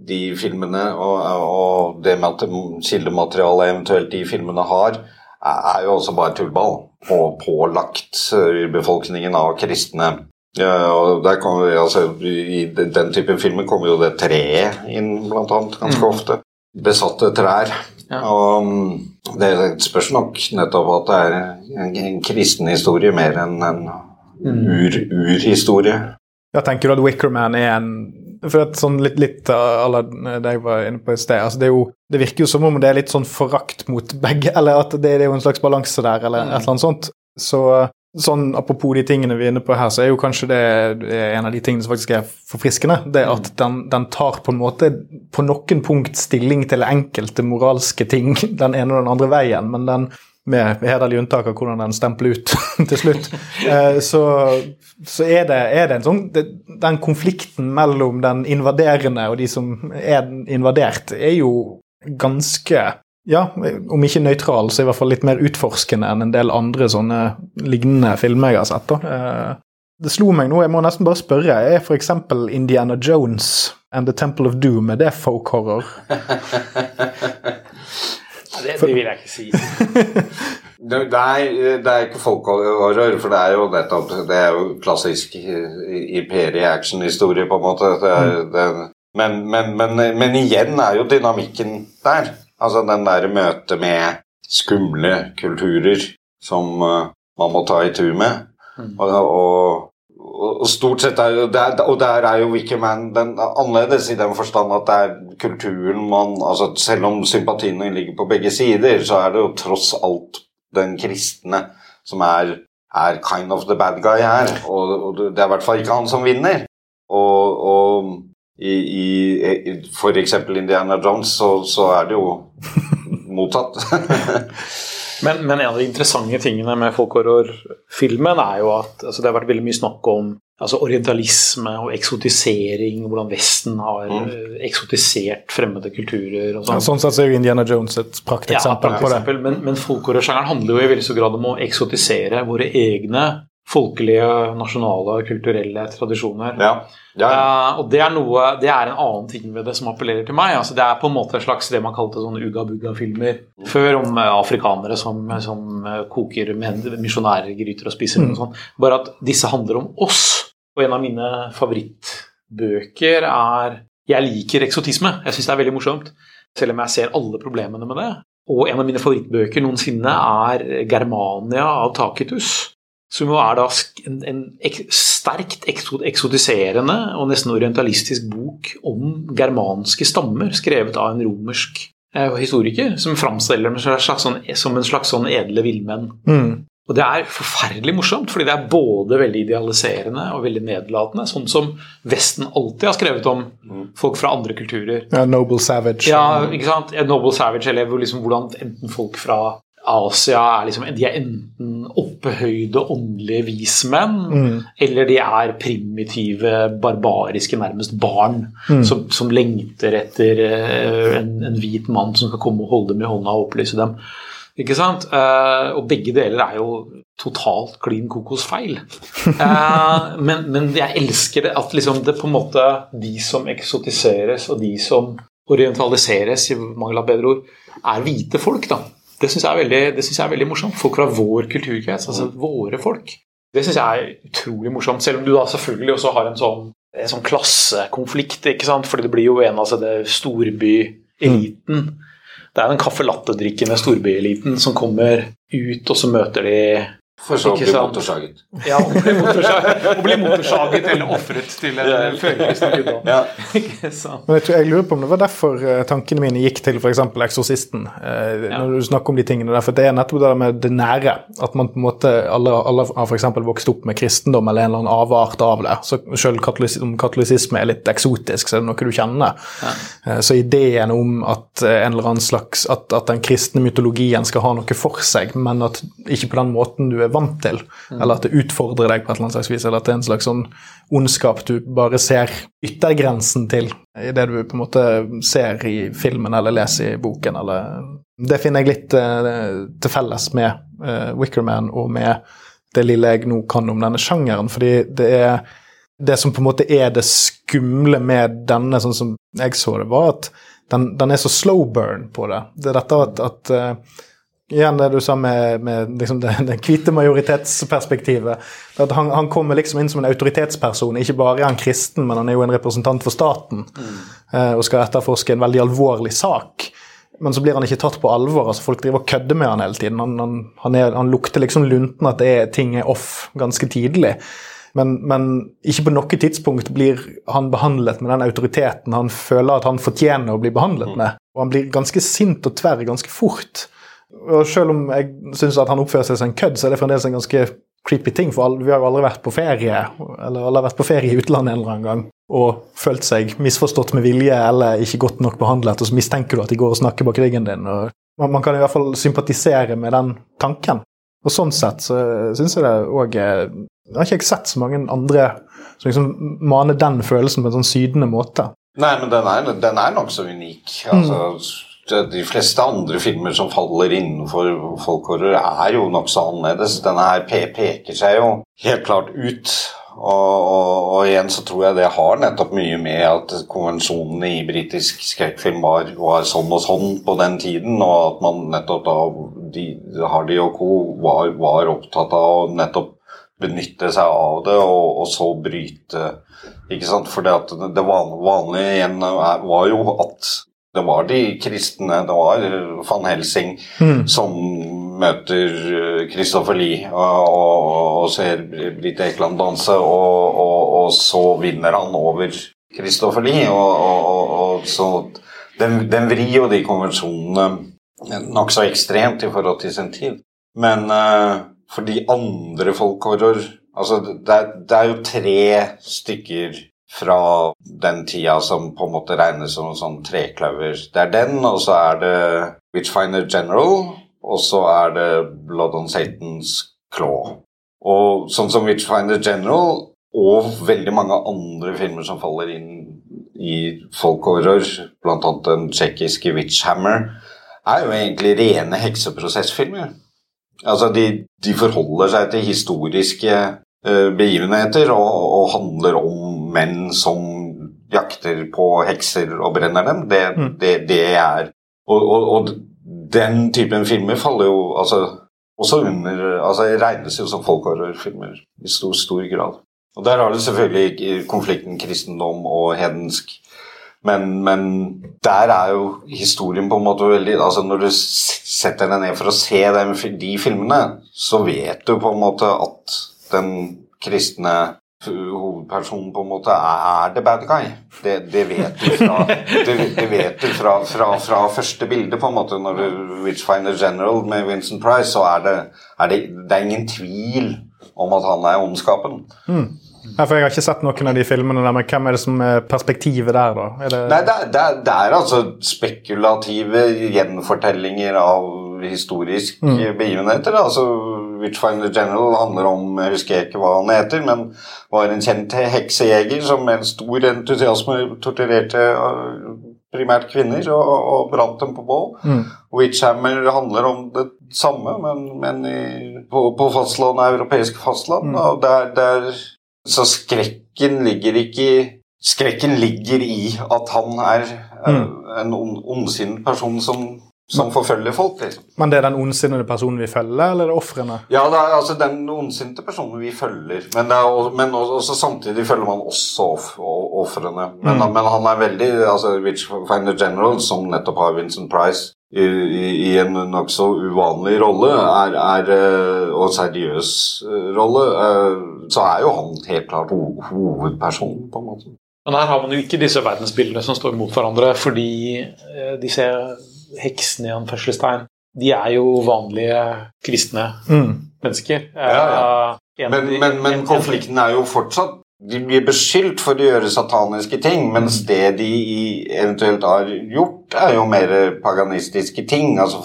de filmene og, og det at kildematerialet eventuelt de filmene har, er jo også bare tullball og pålagt urbefolkningen av kristne. Ja, og der kommer, altså, I den type filmer kommer jo det treet inn, blant annet, ganske Mm. ofte. Besatte trær. Ja. Og mm, det spørs nok nettopp at det er en, en kristen historie mer enn en ur, urhistorie. Jeg tenker du at Wickerman er en For at sånn litt, litt à det jeg var inne på i sted altså det, jo, det virker jo som om det er litt sånn forakt mot begge, eller at det, det er jo en slags balanse der, eller et eller annet sånt. Så sånn Apropos de tingene vi er inne på her, så er jo kanskje det en av de tingene som faktisk er forfriskende. Det at den, den tar på en måte på noen punkt stilling til enkelte moralske ting den ene og den andre veien, men den med hederlig unntak av hvordan den stempler ut til slutt, eh, så, så er, det, er, det, en sånn Den konflikten mellom den invaderende og de som er invadert, er jo ganske ja, om ikke nøytral, så i hvert fall litt mer utforskende enn en del andre sånne lignende filmer jeg har sett. da. Eh, det slo meg nå, jeg må nesten bare spørre, er f.eks. Indiana Jones and The Temple of Doom er det folk horror? det, det vil jeg ikke si. det, er, det er ikke folkhorror, for det er jo nettopp Det er jo klassisk imperie-action-historie, på en måte. Det er, mm. det, men, men, men, men igjen er jo dynamikken der. Altså den der møtet med skumle kulturer som uh, man må ta i tur med. Mm. Og, og, og, stort sett er jo der, Og der er jo Wickerman annerledes i den forstand at det er kulturen man altså Selv om sympatiene ligger på begge sider, så er det jo tross alt den kristne som er, er kind of the bad guy her. Og, og det er i hvert fall ikke han som vinner. Og, og i, i f.eks. Indiana Jones, så, så, er det jo mottatt. men, men, en av de interessante tingene med folkhorrorfilmen er jo at altså det har vært veldig mye snakk om altså orientalisme og eksotisering, hvordan Vesten har mm. Eh, eksotisert fremmede kulturer. og sånn. Ja, sånn sett er jo Indiana Jones et prakteksempel ja, på det. Men, men folkhorrorsjangeren handler jo i veldig stor grad om å eksotisere våre egne folkelige, nasjonale, kulturelle tradisjoner. Ja. Ja. Uh, og det er, noe, det er en annen ting ved det som appellerer til meg. Altså, det er på en måte en slags det man kalte sånne uga-buga-filmer før, om uh, afrikanere som, som uh, koker misjonærgryter og spiser mm. og sånn. Bare at disse handler om oss. Og en av mine favorittbøker er Jeg liker eksotisme. Jeg syns det er veldig morsomt. Selv om jeg ser alle problemene med det. Og en av mine favorittbøker noensinne er 'Germania' av Takitus som jo er da en, en sterkt eksotiserende og nesten orientalistisk bok om germanske stammer, skrevet av en romersk eh, historiker, som framstiller dem sånn, som en slags sånn edle villmenn. Mm. Og det er forferdelig morsomt, fordi det er både veldig idealiserende og veldig nedlatende. Sånn som Vesten alltid har skrevet om mm. folk fra andre kulturer. Ja, Noble Savage. Ja, ikke sant? Noble Savage, eller liksom hvordan enten folk fra Asia er liksom De er enten opphøyde åndelige vismenn, mm. eller de er primitive, barbariske, nærmest barn mm. som, som, lengter etter uh, en, en, hvit mann som skal komme og holde dem i hånda og opplyse dem. Ikke sant? Uh, og begge deler er jo totalt klin kokosfeil. Uh, men, men, jeg elsker det at liksom det på en måte De som eksotiseres, og de som orientaliseres, i mangel av bedre ord, er hvite folk. da det syns jeg, jeg, er veldig morsomt. Folk fra vår kulturkrets, altså våre folk. Det syns jeg er utrolig morsomt, selv om du da selvfølgelig også har en sånn, en sånn klassekonflikt. ikke sant? Fordi det blir jo en av altså, storbyeliten. Det er den caffè latte-drikkende storbyeliten som kommer ut, og så møter de for så å bli motorsaget. Ja, å bli motorsaget, å bli motorsaget eller ofret til en førerkristen guddom. Ja. jeg, jeg, lurer på om det var derfor uh, tankene mine gikk til f.eks. Eksorsisten. Ja. Når du snakker om de tingene der, for Det er nettopp det med det nære. At man på en måte, alle, alle har f.eks. vokst opp med kristendom eller en eller annen avart av det. Så selv katolis om katolisisme er litt eksotisk, så er det noe du kjenner. Ja. Uh, så ideen om at en eller annen slags, at, at den kristne mytologien skal ha noe for seg, men at ikke på den måten du er vant til. Eller at det utfordrer deg på et eller annet slags vis, eller at det er en slags sånn ondskap du bare ser yttergrensen til i det du på en måte ser i filmen eller leser i boken. Eller Det finner jeg litt uh, til felles med uh, Wickerman og med det lille jeg nå kan om denne sjangeren, fordi det er det som på en måte er det skumle med denne, sånn som jeg så det, var at den, den er så slow burn på det. Det er dette at, at uh, Igjen det du sa med, med liksom det, det hvite majoritetsperspektivet. At han, han, kommer liksom inn som en autoritetsperson. Ikke bare er han kristen, men han er jo en representant for staten. Mm. og skal etterforske en veldig alvorlig sak. Men så blir han ikke tatt på alvor. altså Folk driver og kødder med han hele tiden. Han, han, han, er, han lukter liksom lunten at det er, ting er off ganske tidlig. Men, men ikke på noe tidspunkt blir han behandlet med den autoriteten han føler at han fortjener å bli behandlet med. Og han blir ganske sint og tverr ganske fort. Og selv om jeg syns at han oppfører seg som en kødd, så er det fremdeles en ganske creepy ting. For vi har jo aldri vært på ferie eller alle har vært på ferie i utlandet en eller annen gang og følt seg misforstått med vilje eller ikke godt nok behandlet, og så mistenker du at de går og snakker bak ryggen din. og man, man kan i hvert fall sympatisere med den tanken. Og sånn sett så syns jeg det òg Jeg har ikke sett så mange andre som liksom maner den følelsen på en sånn sydende måte. Nei, men den er, den er nokså unik. Altså, De fleste andre filmer som faller innenfor folkhorror, er jo nokså annerledes. Denne her peker seg jo helt klart ut. Og, og, og igjen så tror jeg det har nettopp mye med at konvensjonene i britisk skrekkfilm var, var sånn og sånn på den tiden, og at man nettopp da de, Hardy og co. Var, var opptatt av å nettopp benytte seg av det, og, og så bryte ikke sant? For det, det van- vanlige igjen var jo at det var de kristne, det var van Helsing, som møter eh, Christopher Lie og, og, og ser Britt Ekeland danse, og, og, så vinner han over Christopher Lie. Og, så den, den vrir jo de konvensjonene nokså ekstremt i forhold til sin tid. Men uh, for de andre folkhorror Altså, det er, det er jo tre stykker fra den tida som på en måte regnes som en sånn trekløver. Det er den, og så er det Witchfinder General, og så er det Blood on Satans Claw. Og sånn som Witchfinder General og veldig mange andre filmer som faller inn i folkhorror, bl.a. den tsjekkiske Witchhammer, er jo egentlig rene hekseprosessfilmer. Altså, de, de forholder seg til historiske begivenheter og, og handler om menn som jakter på hekser og brenner dem. Det, det, det er og, og, og den typen filmer faller jo altså, også under altså regnes jo som folkhorrorfilmer i stor, stor grad. Og Der har du selvfølgelig konflikten kristendom og hedensk. Men, men der er jo historien på en måte veldig altså Når du setter deg ned for å se de filmene, så vet du på en måte at den kristne hovedpersonen på en måte er, the bad guy. Det, det vet du fra, det, det vet du fra, fra, fra første bilde, på en måte. Når du Witchfinder General med Vincent Price, så er det, er det, det er ingen tvil om at han er ondskapen. Ja, for Jeg har ikke sett noen av de filmene, der, men hvem er det som er perspektivet der, da? Er det, Nei, det er, altså spekulative gjenfortellinger av historisk begivenheter. Altså, Witchfinder General handler om Jeg husker ikke hva han heter, men var en kjent heksejeger som med en stor entusiasme torturerte øh, primært kvinner og, og brant dem på bål. Witchhammer handler om det samme, men, men i, på, på fastlandet, europeisk fastland. og der, der, Så skrekken ligger ikke i Skrekken ligger i at han er mm. en ond- ondsinnet person som, som forfølger folk. liksom. Men det er den ondsinnede personen vi følger, eller er det ofrene? Ja, det er altså den ondsinte personen vi følger. Men, det er, også- men også, også samtidig følger man også ofrene. Men, men han er veldig altså Witchfinder General, som nettopp har Vincent Price i, i, i en nokså uvanlig rolle, er, er, eh, og seriøs eh, rolle, eh, så er jo han helt klart ho hovedpersonen, på en måte. Men her har man jo ikke disse verdensbildene som står mot hverandre, fordi de disse heksene i anførselstegn, de er jo vanlige kristne Mm. mennesker. Ja, ja. en- Men, men, men konflikten er jo fortsatt De blir beskyldt for å gjøre sataniske ting, mens det de eventuelt har gjort, er jo mer paganistiske ting. Altså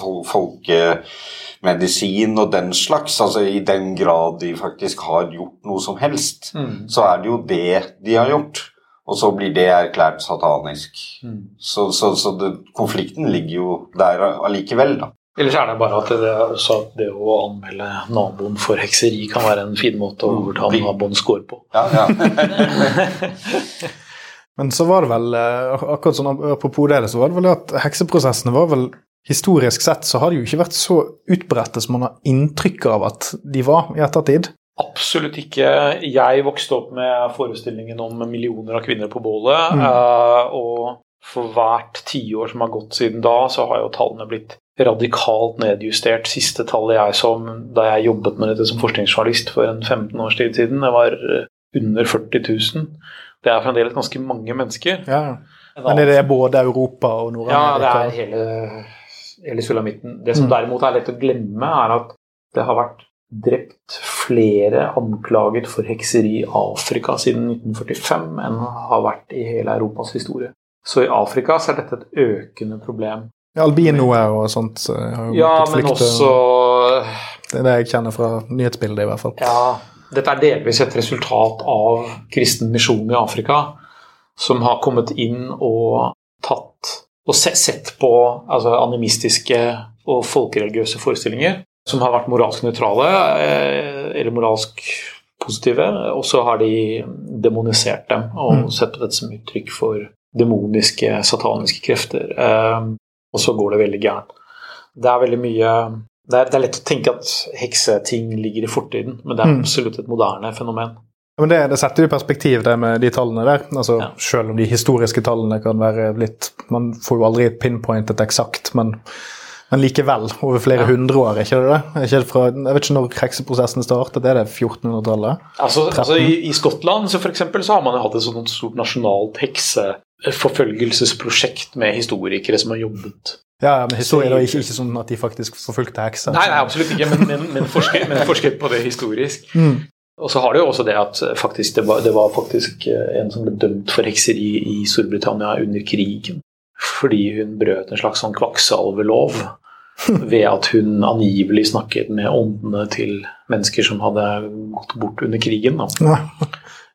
folkemedisin og den slags. Altså I den grad de faktisk har gjort noe som helst, Mm. så er det jo det de har gjort. Og så blir det erklært satanisk. Mm. Så, så, så det, konflikten ligger jo der allikevel, da. Ellers er det bare at det, at det å anmelde naboen for hekseri kan være en fin måte å overta Bli- naboens gård på. Ja, ja. Men så var det vel, eh, akkurat sånn apropos det, så var det vel at hekseprosessene var vel Historisk sett så har de jo ikke vært så utbredte som man har inntrykk av at de var i ettertid. Absolutt ikke. Jeg vokste opp med forestillingen om millioner av kvinner på bålet. Mm. eh, og for hvert tiår som har gått siden da, så har jo tallene blitt radikalt nedjustert. Siste tallet jeg som da jeg jobbet med dette som forskningsjournalist for en 15 års tid siden, det var eh, under 40 000. Det er fremdeles ganske mange mennesker. Ja. Men er det både Europa og Ja, det er hele, hele sulamitten. Det som Mm. derimot er lett å glemme, er at det har vært drept flere anklaget for hekseri i Afrika siden 1945 enn har vært i hele Europas historie. Så i Afrika så er dette et økende problem. Ja, Albinoer og sånt har jo Ja, måttet men flykte. også Det er det jeg kjenner fra nyhetsbildet, i hvert fall. Ja, dette er delvis et resultat av kristen misjon i Afrika, som har kommet inn og tatt og sett på altså, animistiske og folkereligiøse forestillinger som har vært moralsk nøytrale eh, eller moralsk positive, og så har de demonisert dem og Mm. sett på dette som uttrykk for demoniske, sataniske krefter. Eh, og så går det veldig gærent. Det er veldig mye det er, det er lett å tenke at hekseting ligger i fortiden, men det er Mm. absolutt et moderne fenomen. Men det, det setter jo i perspektiv, det med de tallene der. Altså, Ja. Selv om de historiske tallene kan være litt Man får jo aldri pinpointet eksakt, men, men likevel. Over flere Ja. hundre år, ikke det det? Ikke fra, jeg vet ikke når hekseprosessen startet, er det 1400-tallet? Altså, altså i, I Skottland så, for eksempel, så har man jo hatt et sånt stort nasjonalt hekseforfølgelsesprosjekt med historikere som har jobbet Ja, men historie er ikke, ikke sånn at de faktisk forfulgte hekser. Nei, nei absolutt ikke, men, men, men, forsket, men forsket på det historisk. Mm. Og så har det jo også det at faktisk, det, var, det var faktisk eh, en som ble dømt for hekseri i Storbritannia under krigen. Fordi hun brøt en slags sånn kvakksalvelov ved at hun angivelig snakket med åndene til mennesker som hadde gått bort under krigen. Da. Ja,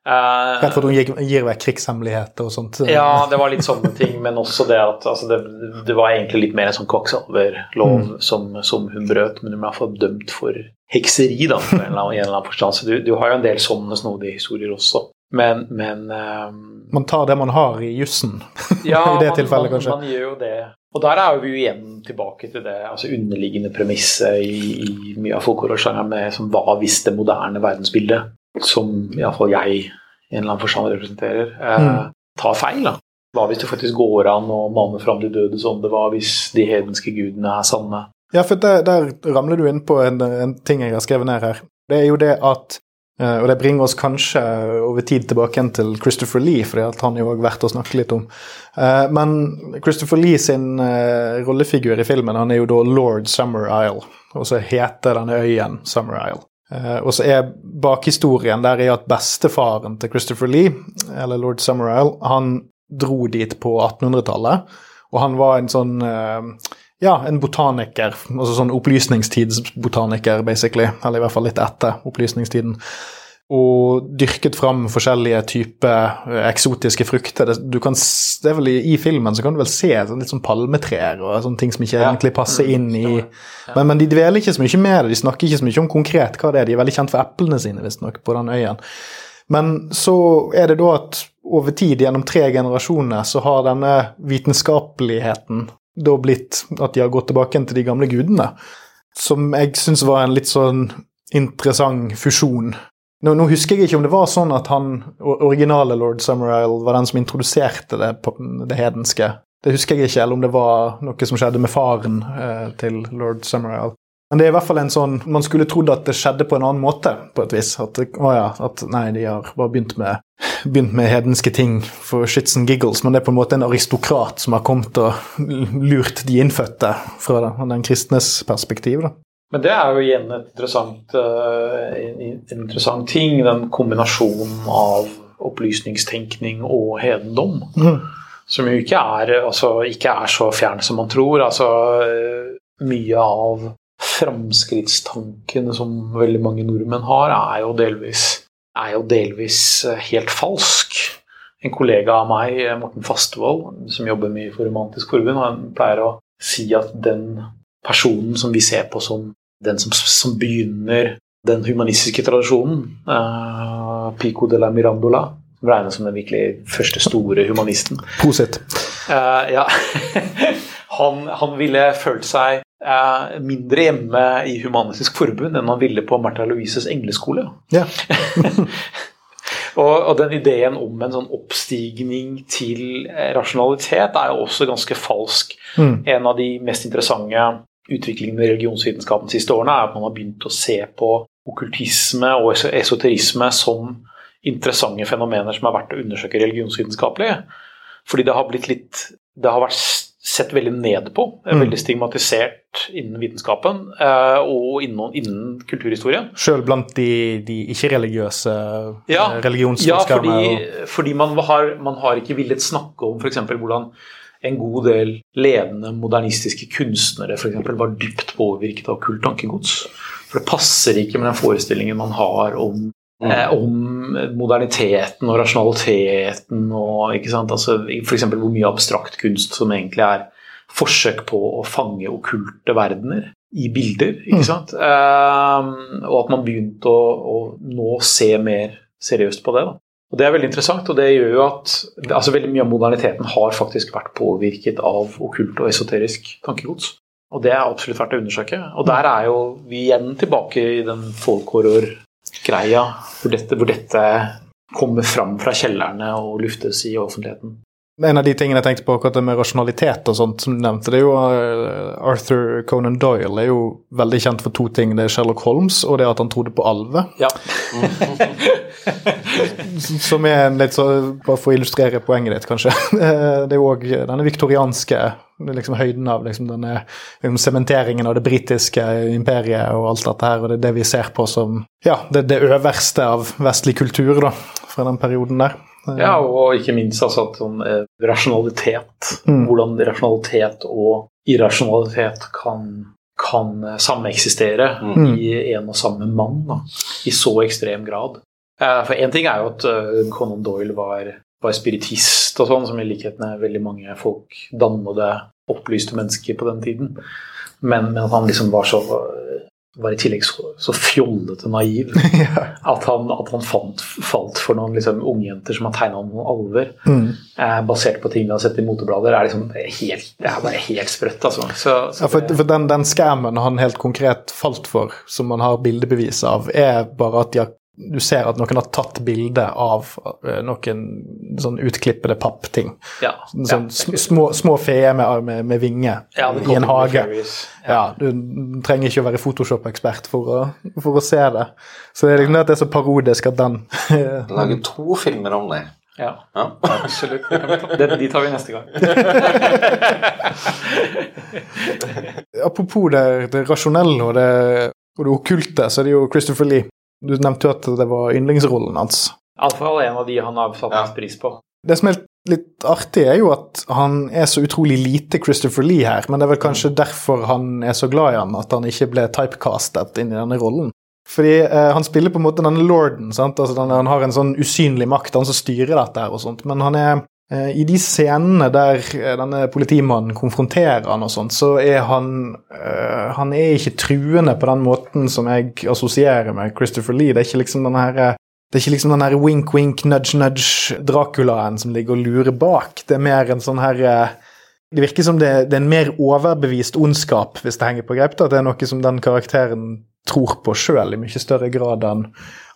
Eh, Rett for at hun gir, gir vekk krigshemmeligheter og sånt. ja, det var litt sånne ting, men også det at altså det, det var egentlig litt mer en sånn kvakksalverlov Mm. som, som hun brøt, men hun ble iallfall dømt for hekseri, da, i en eller annen forstand. Så du, du har jo en del sånne snodige historier også. Men, men ehm, Man tar det man har i jussen. ja, I det man, tilfellet, man, kanskje. man gjør jo det. Og der er vi jo igjen tilbake til det altså underliggende premisset i, i mye av folklore-sjangeren med som hva hvis det moderne verdensbildet, som iallfall jeg i en eller annen forstand representerer, eh, Mm. tar feil. da. Hva hvis det faktisk går an å mane fram de døde som det Hva hvis de hedenske gudene er sanne? Ja, for der, der ramler du inn på en, en ting jeg har skrevet ned her. Det er jo det at Og det bringer oss kanskje over tid tilbake igjen til Christopher Lee, for han er jo verdt å snakke litt om. Eh, Men Christopher Lee sin eh, rollefigur i filmen han er jo da lord Summer Isle, og så heter denne øyen Summer Isle. Eh, og så er bakhistorien der er at bestefaren til Christopher Lee, eller lord Summer Isle, han dro dit på 1800-tallet, og han var en sånn eh, ja, en botaniker. altså Sånn opplysningstidsbotaniker, basically. Eller i hvert fall litt etter opplysningstiden. Og dyrket fram forskjellige typer eh, eksotiske frukter. Det, du kan, det vel i, filmen så kan du vel se litt sånn palmetrær og sånne ting som ikke Ja. egentlig passer inn i men, men de dveler ikke så mye med det. De snakker ikke så mye om konkret hva det er. De er veldig kjent for eplene sine, visstnok, på den øyen. Men så er det da at over tid, gjennom tre generasjoner, så har denne vitenskapeligheten da blitt at de har gått tilbake til de gamle gudene. Som jeg syns var en litt sånn interessant fusjon. Nå, nå husker jeg ikke om det var sånn at han originale lord Summerisle var den som introduserte det, det hedenske. Det husker jeg ikke, eller om det var noe som skjedde med faren eh, til lord Summerisle. Men det er i hvert fall en sånn Man skulle trodd at det skjedde på en annen måte, på et vis. At, å ja, at nei, de har bare begynt med, begynt med hedenske ting for shits and giggles, men det er på en måte en aristokrat som har kommet og lurt de innfødte fra den, den kristnes perspektiv. da. Men det er jo igjen et interessant, eh, en, interessant ting, den kombinasjonen av opplysningstenkning og hedendom. Mm. Som jo ikke er, altså, ikke er så fjern som man tror. Altså, eh, mye av framskrittstankene som veldig mange nordmenn har, er jo delvis, er jo delvis eh, helt falsk. En kollega av meg, eh, Morten Fastevold, som jobber mye for Romantisk Forbund, han pleier å si at den personen som vi ser på som den som, som begynner den humanistiske tradisjonen, uh, Pico de la Mirandola, som regnes som den virkelig første store humanisten, Poset. Uh, ja. han, han ville følt seg mindre hjemme i Humanistisk Forbund enn han ville på Martha Louises engleskole. Ja. og, og den ideen om en sånn oppstigning til eh, rasjonalitet er jo også ganske falsk. Mm. En av de mest interessante utviklingene i religionsvitenskapen de siste årene er at man har begynt å se på okkultisme og esoterisme som interessante fenomener som er verdt å undersøke religionsvitenskapelig. Fordi det har blitt litt Det har vært sett veldig ned på, Mm. veldig stigmatisert innen vitenskapen eh, og innen, innen kulturhistorien. Sjøl blant de, de ikke-religiøse Ja, eh, Ja, fordi, fordi, fordi man, har, man har ikke villet snakke om f.eks. hvordan en god del ledende modernistiske kunstnere for eksempel, var dypt påvirket av kult tankegods. For det passer ikke med den forestillingen man har om, eh, om moderniteten og rasjonaliteten og ikke sant? Altså, F.eks. hvor mye abstrakt kunst som egentlig er forsøk på å fange okkulte verdener i bilder. ikke sant? Eh, og at man begynte å, å nå se mer seriøst på det. da. Og Det er veldig interessant, og det gjør jo at altså veldig mye av moderniteten har faktisk vært påvirket av okkult og esoterisk tankegods. Og det er absolutt verdt å undersøke. Og der er jo vi igjen tilbake i den folkhorror-greia, hvor dette, hvor dette kommer fram fra kjellerne og luftes i offentligheten. En av de tingene jeg tenkte på, akkurat det med rasjonalitet og sånt, som du nevnte, det er jo eh, Arthur Conan Doyle er jo veldig kjent for to ting. Det er Sherlock Holmes og det at han trodde på alver. Ja. Som er en litt så, Bare for å illustrere poenget ditt, kanskje. Det er jo òg denne viktorianske liksom høyden av liksom denne liksom, sementeringen av det britiske imperiet og alt dette her, og det er det vi ser på som ja, det, det øverste av vestlig kultur da, fra den perioden der. Eh, Ja, og ikke minst altså at sånn, eh, rasjonalitet. Mm. Hvordan rasjonalitet og irrasjonalitet kan, kan eh, sameksistere Mm. i en og samme mann da, i så ekstrem grad. Eh, For én ting er jo at Conan Doyle var, var spiritist og sånn, som i likhet med veldig mange folk dannede, opplyste mennesker på den tiden. Men, men at han liksom var så var i tillegg så, så fjollete naiv at han, at han fant, falt for noen liksom, ungjenter som har tegna noen alver, Mm. eh, basert på ting de har sett i moteblader, er liksom helt, det er bare helt sprøtt. Altså. Så, så Ja, for, for den, den scammen han helt konkret falt for, som man har bildebevis av, er bare at de har, du ser at noen har tatt bilde av eh, noen sånn utklippede pappting. ja, Sånn ja, små, små feer med, med, med vinger Ja, i en hage. du trenger ikke å være Photoshop-ekspert for, for å se det. Så det er liksom det at det er så parodisk at den Lage to filmer om det. Ja, Ja. absolutt. De tar vi neste gang. Apropos det, det rasjonelle og det, og det okkulte, så er det jo Christopher Lee. Du nevnte jo at det var yndlingsrollen hans. Iallfall en av de han har satt Ja. pris på. Det som er litt artig, er jo at han er så utrolig lite Christopher Lee her, men det er vel kanskje derfor han er så glad i han, at han ikke ble typecastet inn i denne rollen. Fordi eh, han spiller på en måte denne lorden, sant? Altså, den, han har en sånn usynlig makt, han som styrer dette her og sånt, men han er I de scenene der eh, denne politimannen konfronterer han og sånt, så er han eh, Han er ikke truende på den måten som jeg assosierer med Christopher Lee. Det er ikke liksom den her eh, det er ikke liksom den wink-wink, nudge-nudge Draculaen som ligger og lurer bak. Det er mer en sånn her eh, Det virker som det, det er en mer overbevist ondskap, hvis det henger på greip. at Det er noe som den karakteren tror på sjøl i mye større grad enn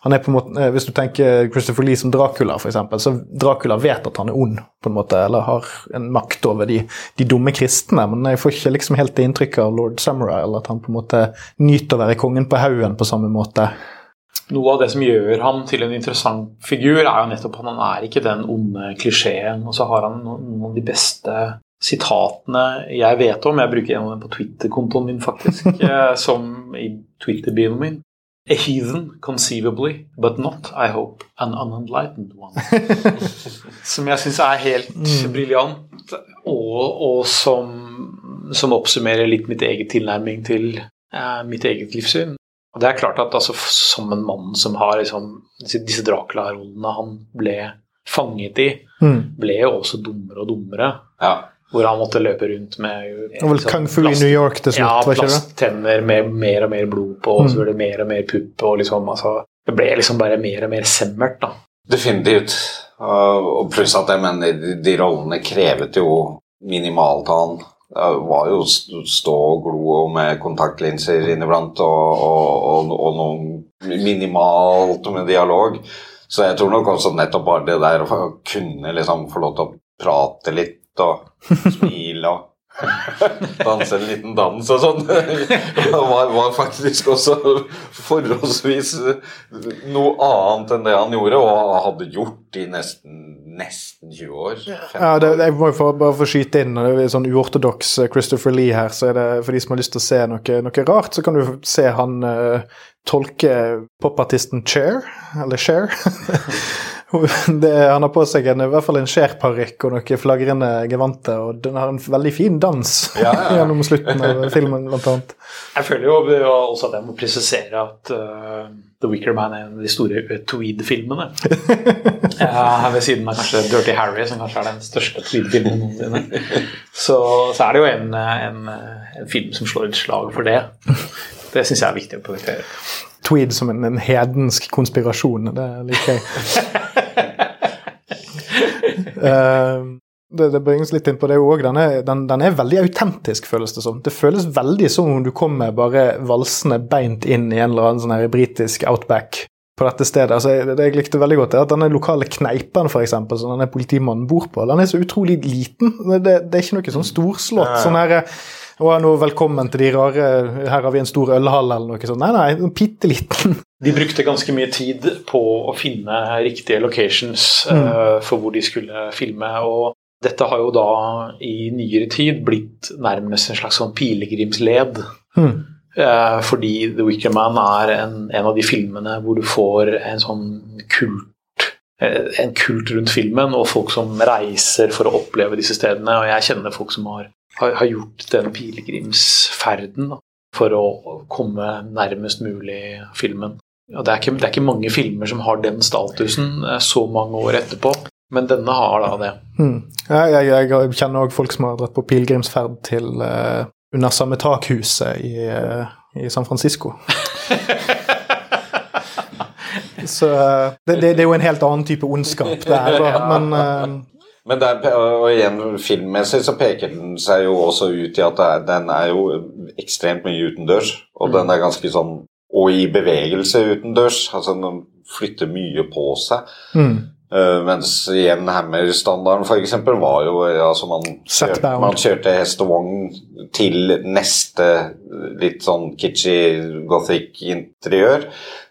han er på en måte, eh, Hvis du tenker Christopher Lee som Dracula, for eksempel, så Dracula vet at han er ond, på en måte, eller har en makt over de, de dumme kristne, men jeg får ikke liksom helt det inntrykket av lord Samurai, eller at han på en måte nyter å være kongen på haugen på samme måte. Noe av det som gjør ham til en interessant figur, er jo nettopp at han er ikke den onde klisjeen. Og så har han noen av de beste sitatene jeg vet om. Jeg bruker en av dem på Twitter-kontoen min, faktisk, eh, som i Twitter-bioen min. A heathen, conceivably, but not, I hope, an unenlightened one. som jeg syns er helt briljant, og, og som, som oppsummerer litt mitt eget tilnærming til eh, mitt eget livssyn. Og det er klart at altså, som en mann som har liksom, disse, disse Dracula-rollene han ble fanget i, Mm. ble jo også dummere og dummere. Ja. Hvor han måtte løpe rundt med Det var vel Kung Fu i New York til slutt, Ja, plasttenner med mer og mer blod på, og Mm. så ble det mer og mer pupp. og liksom, altså, Det ble liksom bare mer og mer semmert. da. Definitivt. Og pluss at jeg mener de, de rollene krevet jo minimalt av han. Det var jo st- stå og glo med kontaktlinser inniblant og, og, og, og noe minimalt med dialog. Så jeg tror nok også nettopp bare det der å kunne liksom få lov til å prate litt og smile og danse en liten dans og sånn. var, var faktisk også forholdsvis noe annet enn det han gjorde, og hadde gjort i nesten, nesten 20 år. Ja, det, jeg må jo bare få skyte inn, det er sånn uortodoks eh, Christopher Lee her, så er det for de som har lyst til å se noe, noe rart, så kan du se han uh, tolke popartisten Cher, eller Cher. Det, han har på seg en, i hvert fall en Cher-parykk og noen flagrende gevanter, og den har en veldig fin dans Ja, ja, ja. gjennom slutten av filmen, blant annet. Jeg føler jo også at jeg må presisere at uh, The Wicker Man er en av de store Tweed-filmene. ja, ved siden av kanskje Dirty Harry, som kanskje er den største Tweed-filmen noensinne. Så, så er det jo en, en, en film som slår et slag for det. Det syns jeg er viktig å poengtere. Tweed som en, en hedensk konspirasjon, det liker jeg. Eh, det, det bringes litt inn på det òg. Den, den, den er veldig autentisk, føles det som. Det føles veldig som om du kommer bare valsende beint inn i en eller annen sånn her britisk outback på dette stedet. Altså, det, det jeg likte veldig godt, er at denne lokale kneipen for eksempel, som denne politimannen bor på, den er så utrolig liten. Det, det, det er ikke noe sånn storslått. sånn her, å, nå velkommen til de rare Her har vi en stor ølhall, eller noe sånt. Nei, nei, en bitte liten. De brukte ganske mye tid på å finne riktige locations eh, for hvor de skulle filme. og dette har jo da i nyere tid blitt nærmest en slags sånn pilegrimsled. Mm. Eh, fordi The Wicker Man er en, en av de filmene hvor du får en sånn kult eh, en kult rundt filmen, og folk som reiser for å oppleve disse stedene. Og jeg kjenner folk som har, har, har gjort den pilegrimsferden for å komme nærmest mulig filmen. Og det, er ikke, det er ikke mange filmer som har den statusen eh, så mange år etterpå, men denne har da det. Mm. Jeg, jeg, jeg kjenner òg folk som har dratt på pilegrimsferd til uh, under samme takhuset i, uh, i San Francisco. Så det, det, det er jo en helt annen type ondskap der, da. Men Men der, og igjen, filmmessig så peker den seg jo også ut i at er, den er jo ekstremt mye utendørs. Og den er ganske sånn Og i bevegelse utendørs. Altså den flytter mye på seg. mm. Uh, mens igjen Hammer-standarden f.eks. var jo altså man, kjørte, man kjørte hest og vogn til neste litt sånn kitschy gothic interiør,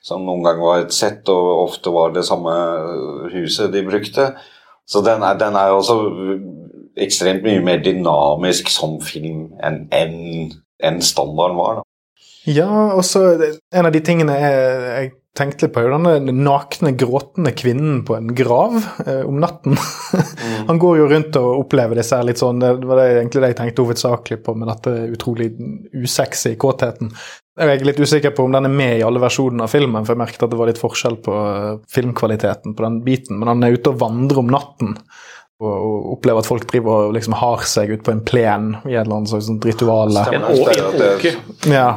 som noen ganger var et sett, og ofte var det samme huset de brukte. Så den er, den er også ekstremt mye mer dynamisk som film enn en, en standarden var. Da. Ja, og så en av de tingene jeg, jeg tenkte litt på, jo denne nakne, gråtende kvinnen på en grav eh, om natten. Han går jo rundt og opplever disse her litt sånn Det var det egentlig det jeg tenkte hovedsakelig på med dette utrolig usexy kåtheten. Jeg er litt usikker på om den er med i alle versjonene av filmen, for jeg merket at det var litt forskjell på eh, filmkvaliteten på den biten. Men han er ute og vandrer om natten og, oppleve at folk driver og liksom har seg ut på en plen i et eller annet slags sånt ritual. En, åker. Ja.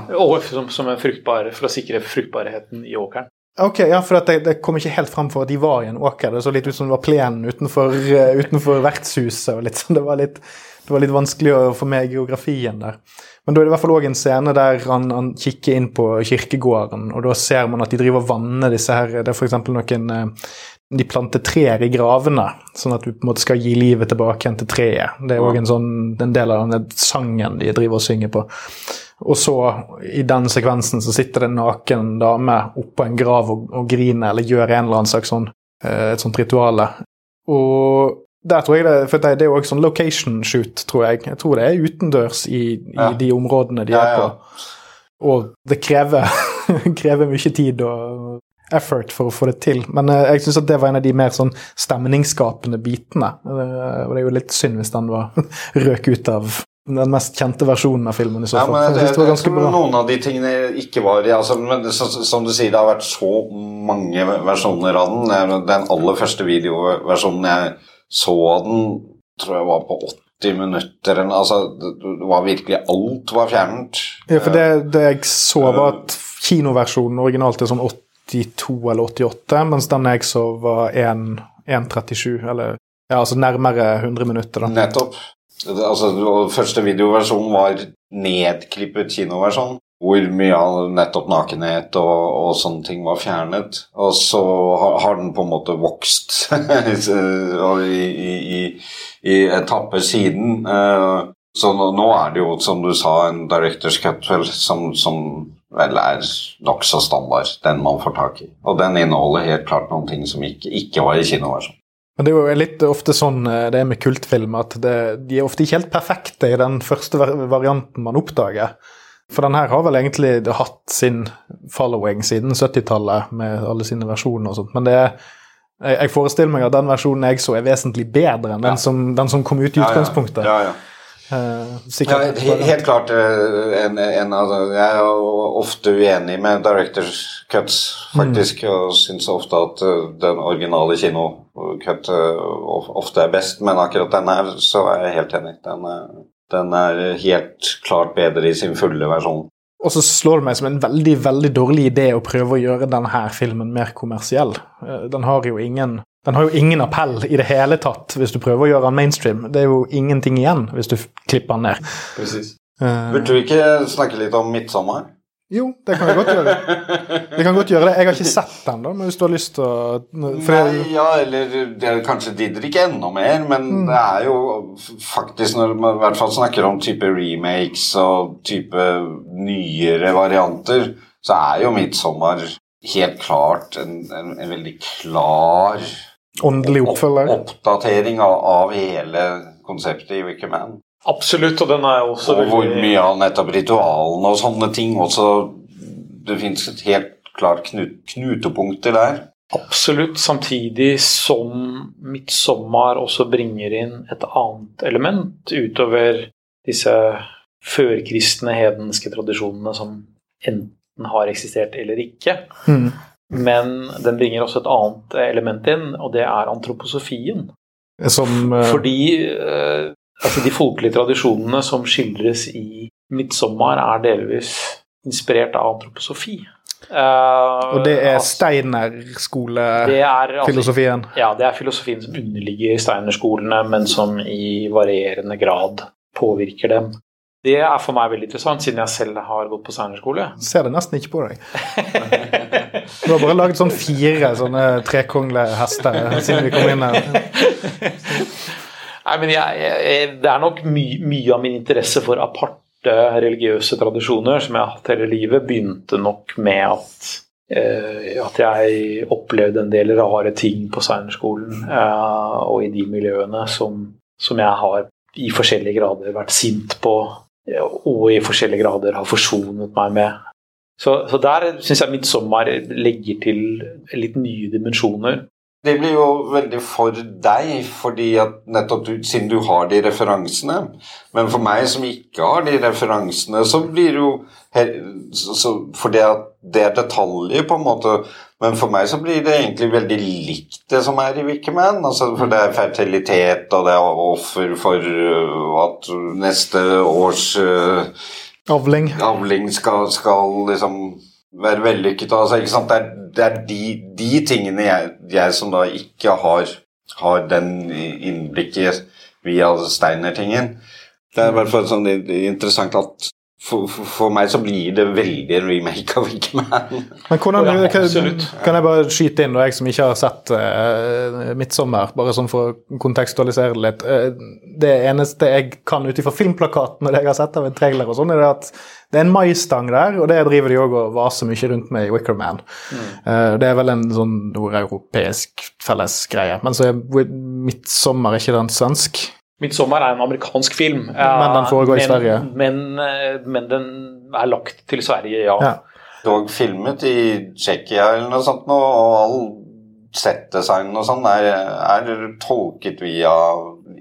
Som, som er fruktbar for å sikre fruktbarheten i åkeren. Ok, ja, for at det, det kom ikke helt fram for at de var i en åker. Det så litt ut som det var plenen utenfor, eh, utenfor vertshuset. og litt sånn. Det var litt, det var litt vanskelig å få med geografien der. Men da er det i hvert fall også en scene der han, han kikker inn på kirkegården, og da ser man at de driver og vanner disse her Det er f.eks. noen eh, De planter trær i gravene, sånn at du på en måte skal gi livet tilbake igjen til treet. Det er òg en, sånn, en del av den sangen de driver og synger på. Og så, i den sekvensen, så sitter det en naken dame oppå en grav og, og griner, eller gjør en eller annen slags sånn, eh, et sånt rituale. Og der tror jeg det, for det, er jo også sånn location shoot, tror jeg. Jeg tror det er utendørs i, i Ja. de områdene de Ja, er ja. på. Og det krever, krever mye tid og effort for å få det til. Men eh, jeg syns det var en av de mer sånn stemningsskapende bitene. Eh, og det er jo litt synd hvis den var røk ut av den mest kjente versjonen av filmen. i så Ja, men jeg jeg, det var jeg tror bra. noen av de tingene ikke var altså, men så, Som du sier, det har vært så mange versjoner av den. Den aller første videoversjonen jeg så av den, tror jeg var på 80 minutter. Altså, det det var virkelig Alt var fjernet. Ja, for det, det jeg så, var at kinoversjonen originalt er sånn 82 eller 88, mens den jeg så, var 1.37, eller ja, altså nærmere 100 minutter. da. Nettopp. Altså, første videoversjon var nedklippet kinoversjon. Hvor mye av nettopp nakenhet og, og sånne ting var fjernet. Og så har, har den på en måte vokst i, i, i, etapper siden. Eh, Så nå, nå er det jo, som du sa, en Directors Cut som, som vel er nokså standard. Den man får tak i. Og den inneholder helt klart noen ting som ikke, ikke var i kinoversjonen. Men det er jo litt ofte sånn eh, det er med kultfilm, at det, de er ofte ikke helt perfekte i den første varianten man oppdager. For den her har vel egentlig hatt sin following siden 70-tallet med alle sine versjoner og sånt, men det er jeg forestiller meg at den versjonen jeg så, er vesentlig bedre enn den, som, den som kom ut i utgangspunktet. Ja, ja. Eh, Ja, helt klart eh, en, en av Jeg er ofte uenig med Directors Cuts, faktisk, og syns ofte at eh, den originale kinocut eh, ofte er best, men akkurat den her så er jeg helt enig. Den er, den er helt klart bedre i sin fulle versjon. Og så slår det meg som en veldig veldig dårlig idé å prøve å gjøre denne filmen mer kommersiell. Den har jo ingen den har jo ingen appell i det hele tatt hvis du prøver å gjøre den mainstream. Det er jo ingenting igjen hvis du klipper den ned. Precis. Eh, Burde du ikke snakke litt om 'Midtsommer'? jo, det kan vi godt gjøre. Vi kan godt gjøre det. Jeg har ikke sett den, da, men hvis du har lyst til å Nei, ja, eller det er kanskje Didrik enda mer, men det er jo faktisk Når man i hvert fall snakker om type remakes og type nyere varianter, så er jo 'Midtsommer' helt klart en, en, en veldig klar Åndelig oppfølger. opp- oppdatering av, av hele konseptet i Wickerman. Absolutt, og den er jo også Og hvor mye av nettopp ritualene og sånne ting også Det fins et helt klart knut, knutepunkter der. Absolutt, samtidig som 'Midtsommer' også bringer inn et annet element utover disse førkristne, hedenske tradisjonene som enten har eksistert eller ikke. Mm. Men den bringer også et annet element inn, og det er antroposofien. Som uh... Fordi uh, altså de folkelige tradisjonene som skildres i 'Midtsommer', er delvis inspirert av antroposofi. Uh, Og det er Steiner-skolefilosofien. altså, ja, det er filosofien som underligger Steiner-skolene, men som i varierende grad påvirker dem. Det er for meg veldig interessant, siden jeg selv har gått på Steiner-skole. Ser det nesten ikke på deg. Du har bare laget sånn fire sånne trekonglehester siden vi kom inn her. Nei, men jeg, jeg, Det er nok my, mye av min interesse for aparte religiøse tradisjoner som jeg har hatt hele livet, begynte nok med at, eh, at jeg opplevde en del rare ting på Steinerskolen eh, og i de miljøene som, som jeg har i forskjellige grader vært sint på eh, og i forskjellige grader har forsonet meg med. Så, så der syns jeg 'Midtsommer' legger til litt nye dimensjoner. Det blir jo veldig for deg, fordi at nettopp du, siden du har de referansene. Men for meg som ikke har de referansene, så blir det jo så, Fordi at det er detaljer, på en måte. Men for meg så blir det egentlig veldig likt det som er i Wickerman. Altså, for det er fertilitet, og det er offer for øh, at neste års uh, Avling. avling skal, skal liksom være vellykket. Altså, ikke sant? Det er, det er de, de tingene jeg, jeg som da ikke har, har den innblikket via Steiner-tingen Det er i hvert fall sånn interessant at for, for, for meg så blir det veldig en remake av Wickerman. Men hvordan, Ja, kan, kan jeg bare skyte inn, og jeg som ikke har sett uh, 'Midtsommer', bare sånn for å kontekstualisere det litt. uh, det eneste jeg kan ut ifra filmplakaten og det jeg har sett av en trailer, og sånn, er det at det er en maisstang der, og det driver de òg og vaser mye rundt med i Wicker Man. Uh, det er vel en sånn nordeuropeisk fellesgreie. Men så er 'Midtsommer' ikke den svensk? 'Midtsommer' er en amerikansk film. Men den foregår i men, Sverige. Men, eh, men den er lagt til Sverige, ja. Ja. Dog filmet i Tsjekkia eller noe sånt, og all settdesignen og sånn er, er tolket via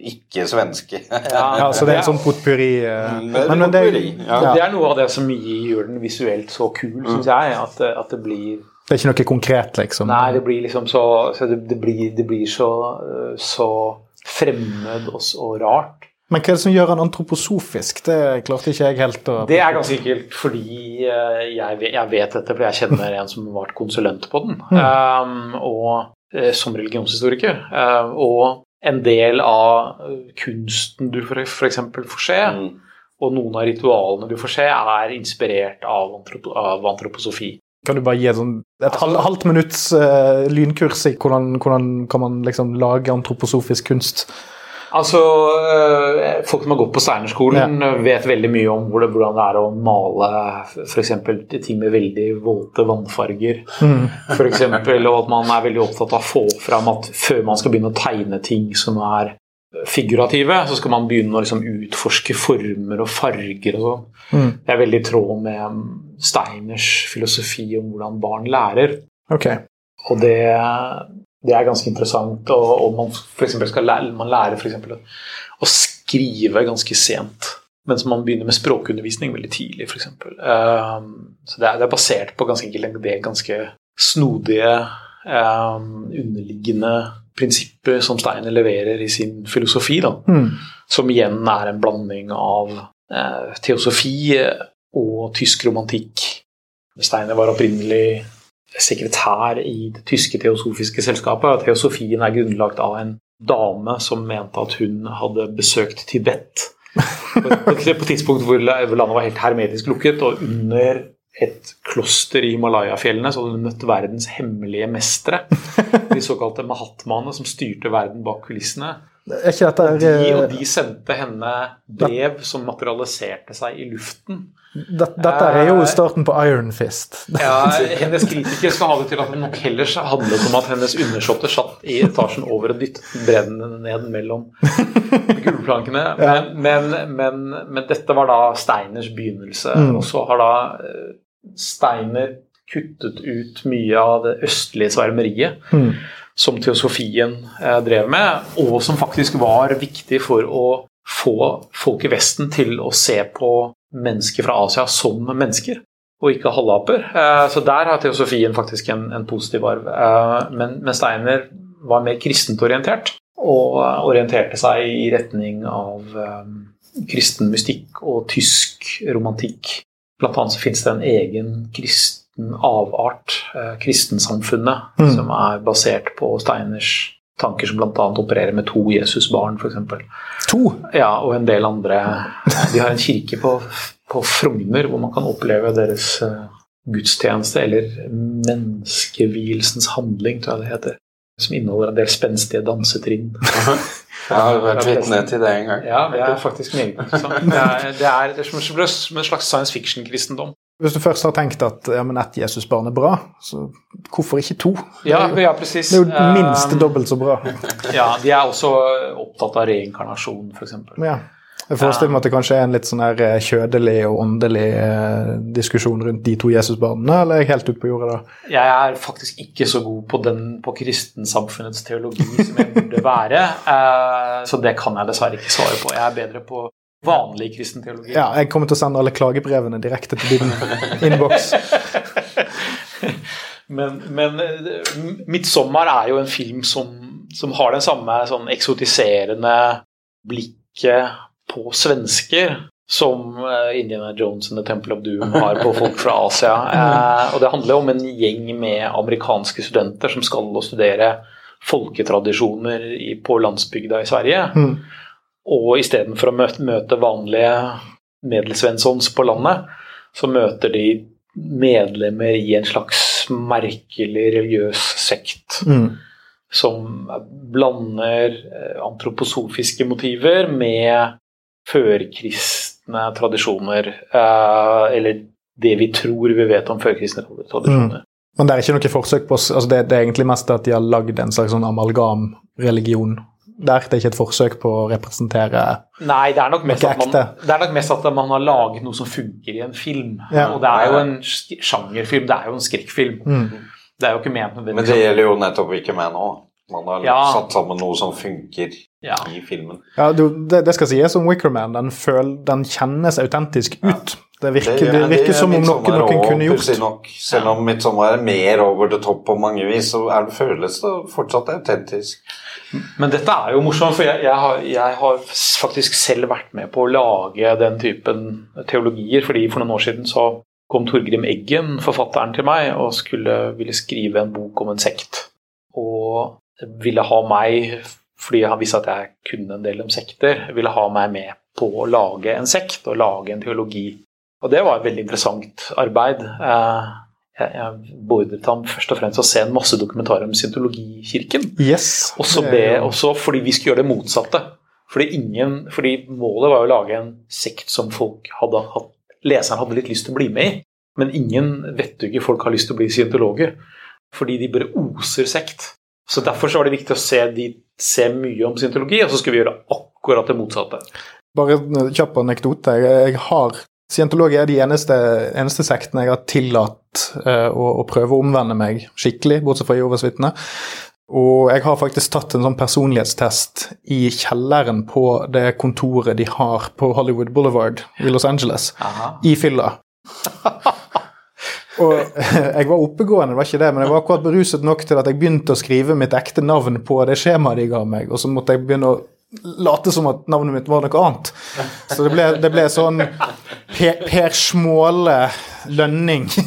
ikke-svenske. Ja, så det er en sånn potpurri. eh, Mm, men- men det- ja. Det er noe av det som gjør den visuelt så kul, syns jeg. At, at det blir Det er ikke noe konkret, liksom. Nei, det blir liksom så, så det, det, blir, det blir så, eh, så fremmed og, og rart. Men hva er det som gjør han antroposofisk? Det klarte ikke jeg helt å Det er ganske enkelt fordi eh, jeg vet, jeg vet dette, for jeg kjenner en som har vært konsulent på den. Um, og eh, som religionshistoriker. Eh, og en del av kunsten du f.eks. får se, Mm. og noen av ritualene du får se, er inspirert av, antropo av antroposofi. Kan du bare gi sånn, et halv, halvt minutts uh, lynkurs i hvordan, hvordan kan man liksom lage antroposofisk kunst? Altså, øh, Folk som har gått på Steinerskolen, vet veldig mye om hvordan det er å male f.eks. ting med veldig våte vannfarger. For eksempel, og at man er veldig opptatt av å få fram at før man skal begynne å tegne ting som er figurative, så skal man begynne å liksom utforske former og farger og sånn. Mm. Det er veldig i tråd med Steiners filosofi om hvordan barn lærer. Okay. Og det, det er ganske interessant. Og, og man for skal lære, man lærer eksempel å, skrive ganske sent. Mens man begynner med språkundervisning veldig tidlig, f.eks. Um, så det er, det er basert på ganske enkelt det ganske snodige, underliggende prinsipper som Steiner leverer i sin filosofi. Da. Mm. Som igjen er en blanding av eh, teosofi og tysk romantikk. Steiner var opprinnelig sekretær i det tyske teosofiske selskapet. og Teosofien er grunnlagt av en dame som mente at hun hadde besøkt Tibet på et tidspunkt hvor landet var helt hermetisk lukket, og under et kloster i Himalaya-fjellene så hadde hun møtt verdens hemmelige mestere. De såkalte mahatmaene som styrte verden bak kulissene. Er ikke dette Og de, er, og de sendte henne brev som materialiserte seg i luften. det, Dette er jo starten på Iron Fist. Ja, hennes kritikere skal ha det til at det nok heller handlet om at hennes undersåtter satt i etasjen over og dyttet brennene ned mellom gulvplankene. Men, men, men, men dette var da Steiners begynnelse. Mm. Og så har da eh, Steiner kuttet ut mye av det østlige svermeriet Mm. som teosofien eh, drev med, og som faktisk var viktig for å få folk i Vesten til å se på mennesker fra Asia som mennesker, og ikke halvaper. Eh, så der har teosofien faktisk en, en positiv arv. Eh, men, men Steiner var mer kristent orientert, og orienterte seg i retning av eh, kristen mystikk og tysk romantikk. Blant annet så finnes det en egen kristen avart, eh, kristensamfunnet, Mm. som er basert på Steiners tanker som bl.a. opererer med to Jesusbarn, f.eks. To. Ja, og en del andre De har en kirke på, på Frogner hvor man kan oppleve deres eh, gudstjeneste, eller menneskevielsens handling, tror jeg det heter. Som inneholder en del spenstige dansetrinn. Jeg har vært vitne til det en gang. Ja, det er faktisk meget interessant. Det er, det er, det er som som en slags science fiction-kristendom. Hvis du først har tenkt at ja, men ett Jesusbarn er bra, så hvorfor ikke to? Ja, ja, precis. Det er jo minst Um, dobbelt så bra. Ja, de er også opptatt av reinkarnasjon, f.eks. Ja. Jeg forestiller meg at det kanskje er en litt sånn her eh, kjødelig og åndelig eh, diskusjon rundt de to Jesusbarna, eller er jeg helt ute på jordet da? Jeg er faktisk ikke så god på, den, på kristensamfunnets teologi som jeg burde være, eh, så det kan jeg dessverre ikke svare på. Jeg er bedre på vanlig kristen teologi. Ja, jeg kommer til å sende alle klagebrevene direkte til din innboks. Men, men Midtsommer er jo en film som, som har den samme sånn eksotiserende blikket på svensker som eh, Indiana Jones and The Temple of Doom har på folk fra Asia. Eh, og Det handler om en gjeng med amerikanske studenter som skal og studere folketradisjoner på landsbygda i Sverige. Mm. Og istedenfor å møte, vanlige medelsvenssons på landet, så møter de medlemmer i en slags merkelig religiøs sekt Mm. som blander eh, antroposofiske motiver med førkristne tradisjoner. eh, Eller det vi tror vi vet om førkristne tradisjoner. Men det er ikke noe forsøk på altså det, det er egentlig mest at de har lagd en slags sånn amalgamreligion der. Det er ikke et forsøk på å representere Nei, det er, nok mest at man, det er nok mest at man har laget noe som funker i en film. Ja. Og det er jo en sjangerfilm, det er jo en skrekkfilm. mm. Det er jo ikke ment Men det gjelder jo nettopp ikke meg nå. Man har Ja. satt sammen noe som funker ja. i filmen. Ja, du, det, det skal sies om Wickerman. Den, føl, den kjennes autentisk ut. Det virker, det det virker som om noe noen kunne gjort. Nok, selv om Midtsommer er mer over the top på mange vis, så er det, føles det fortsatt autentisk. Men dette er jo morsomt, for jeg, jeg, har, jeg har faktisk selv vært med på å lage den typen teologier. fordi For noen år siden så kom Torgrim Eggen, forfatteren til meg, og skulle, ville skrive en bok om en sekt. Og ville ha meg, fordi han visste at jeg kunne en del om sekter, ville ha meg med på å lage en sekt og lage en teologi. Og det var et veldig interessant arbeid. Eh, Jeg, jeg beordret ham først og fremst å se en masse dokumentarer om Scientologikirken. Yes. Også, be, også fordi vi skulle gjøre det motsatte. Fordi, ingen, fordi målet var å lage en sekt som folk hadde hatt leseren hadde litt lyst til å bli med i. Men ingen vettuge folk har lyst til å bli scientologer. Fordi de bare oser sekt. Så Derfor så var det viktig å se, de, se mye om scientologi, og så skulle vi gjøre akkurat det motsatte. Bare en kjapp anekdote. Jeg, har Scientologi er de eneste, eneste sektene jeg har tillatt uh, å, å, prøve å omvende meg skikkelig, bortsett fra Jehovas vitne. Og jeg har faktisk tatt en sånn personlighetstest i kjelleren på det kontoret de har på Hollywood Boulevard i Los Angeles, Aha. i fylla. Og jeg var oppegående, det var ikke det, men jeg var akkurat beruset nok til at jeg begynte å skrive mitt ekte navn på det skjemaet de ga meg, og så måtte jeg begynne å late som at navnet mitt var noe annet. Så det ble, det ble sånn Per, per Småle Lønning.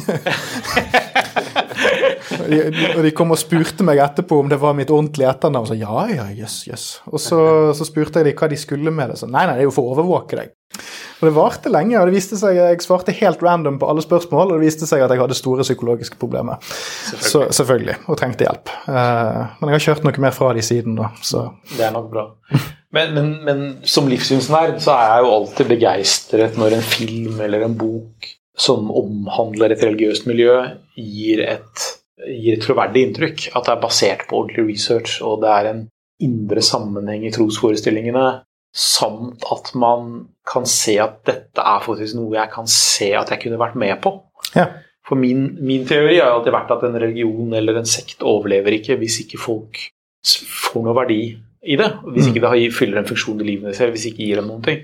og de kom og spurte meg etterpå om det var mitt ordentlige etternavn. Så ja, ja, jøss, yes, jøss. Yes. Og så, så, spurte jeg de hva de skulle med det. Så nei, nei, det er jo for å overvåke deg. Og det varte lenge, og det viste seg jeg svarte helt random på alle spørsmål, og det viste seg at jeg hadde store psykologiske problemer. Selvfølgelig. Så, selvfølgelig, og trengte hjelp. Uh, men jeg har kjørt noe mer fra de siden, da. Så. Det er nok bra. Men, men, men som livssynsnerd så er jeg jo alltid begeistret når en film eller en bok som omhandler et religiøst miljø, gir et, gir et troverdig inntrykk. At det er basert på ordentlig research, og det er en indre sammenheng i trosforestillingene. Samt at man kan se at dette er faktisk noe jeg kan se at jeg kunne vært med på. Ja. For min, min, teori har alltid vært at en religion eller en sekt overlever ikke hvis ikke folk får noe verdi i det. Hvis ikke det fyller en funksjon i livet deres, hvis ikke gir dem noen ting.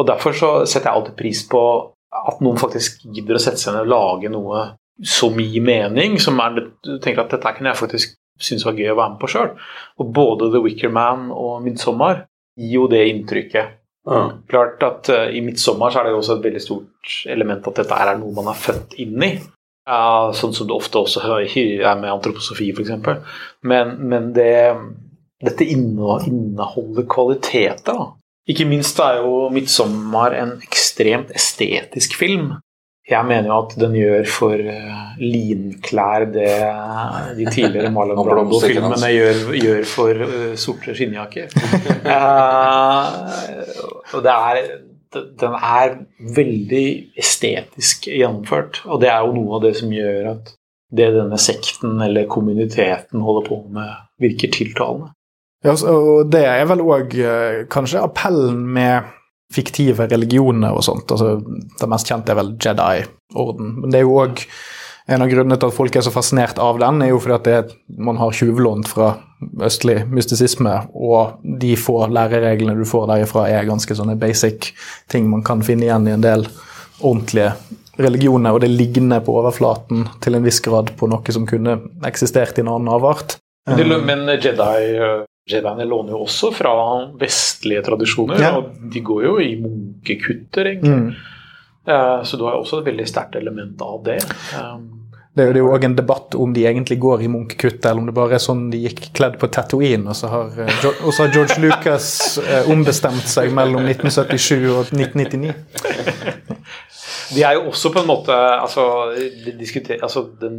Og Derfor så setter jeg alltid pris på at noen faktisk gidder å sette seg ned og lage noe som gir mening, som er, du tenker at dette kunne jeg faktisk synes var gøy å være med på sjøl. Og både The Wicker Man og 'Midtsommer' gir jo det inntrykket. Ja. Klart at uh, I 'Midtsommer' er det jo også et veldig stort element at dette er noe man er født inn i. Uh, sånn som det ofte også er med antroposofi, f.eks. Men, men det, dette inneholder kvaliteter. Da. Ikke minst er jo 'Midtsommer' en ekstremt estetisk film. Jeg mener jo at den gjør for uh, linklær det de tidligere Marlon Brando-filmene gjør, gjør, for uh, sorte skinnjakker. uh, og det er, den er veldig estetisk gjennomført, og det er jo noe av det som gjør at det denne sekten eller kommuniteten holder på med, virker tiltalende. Ja, og det er vel òg eh, kanskje appellen med fiktive religioner og sånt. altså Det mest kjente er vel Jedi-orden. Men det er jo òg en av grunnene til at folk er så fascinert av den, er jo fordi at det, man har tjuvlånt fra østlig mystisisme, og de få lærereglene du får derifra, er ganske sånne basic ting man kan finne igjen i en del ordentlige religioner, og det ligner på overflaten til en viss grad på noe som kunne eksistert i en annen avart. Men, men Jedi Jediene låner jo også fra vestlige tradisjoner, ja. og de går jo i munkekutter, egentlig. Mm. Uh, så du har jo også et veldig sterkt element av det. Um, det er jo òg en debatt om de egentlig går i munkekutt, eller om det bare er sånn de gikk kledd på Tatooine, og så har, uh, og så har George Lucas uh, ombestemt seg mellom 1977 og 1999. De er jo også på en måte altså, de altså Den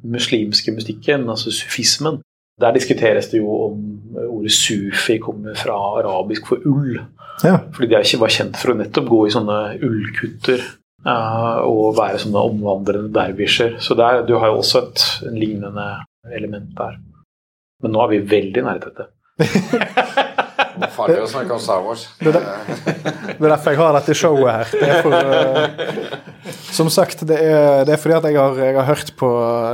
muslimske mystikken, altså sufismen, der diskuteres det jo om ordet sufi kommer fra arabisk for ull. Ja. Fordi de ikke var kjent for å nettopp gå i sånne ullkutter uh, og være sånne omvandrende dervisjer. Så der, du har jo også et lignende element der. Men nå er vi veldig nære dette. Farlig å snakke om Star Wars. Det er, det er derfor jeg har dette showet her. Det er for, uh, som sagt, det er, det er, fordi at jeg har, jeg har, hørt på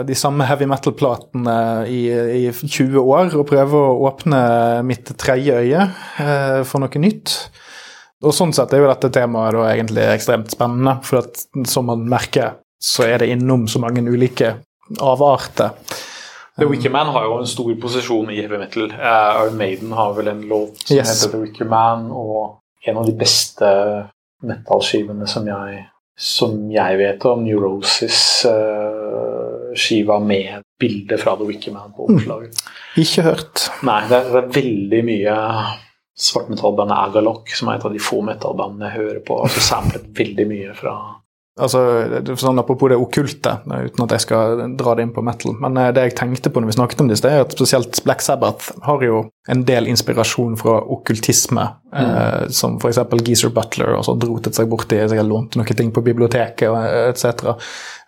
de samme heavy metal-platene i, i, 20 år og prøver å åpne mitt tredje øye uh, for noe nytt. Og sånn sett er jo dette temaet da egentlig ekstremt spennende, for at som man merker, så er det innom så mange ulike avarter. The Wicker Man har jo en stor posisjon i heavy metal. Uh, Iron Maiden har vel en låt som yes. heter The Wicker Man, og en av de beste metal-skivene som jeg, som jeg vet om, Neurosis-skiva uh, med bilde fra The Wicker Man på omslaget. Mm. Ikke hørt. Nei, det er, det er veldig mye svartmetallbandet Agalock, som er et av de få metallbandene jeg hører på. altså Samlet veldig mye fra Altså, sånn Apropos det okkulte, uten at jeg skal dra det inn på metal. Men eh, det jeg tenkte på når vi snakket om det, er at spesielt Black Sabbath har jo en del inspirasjon fra okkultisme. Mm. Eh, som f.eks. Geezer Butler og så drotet seg borti jeg lånte noen ting på biblioteket etc.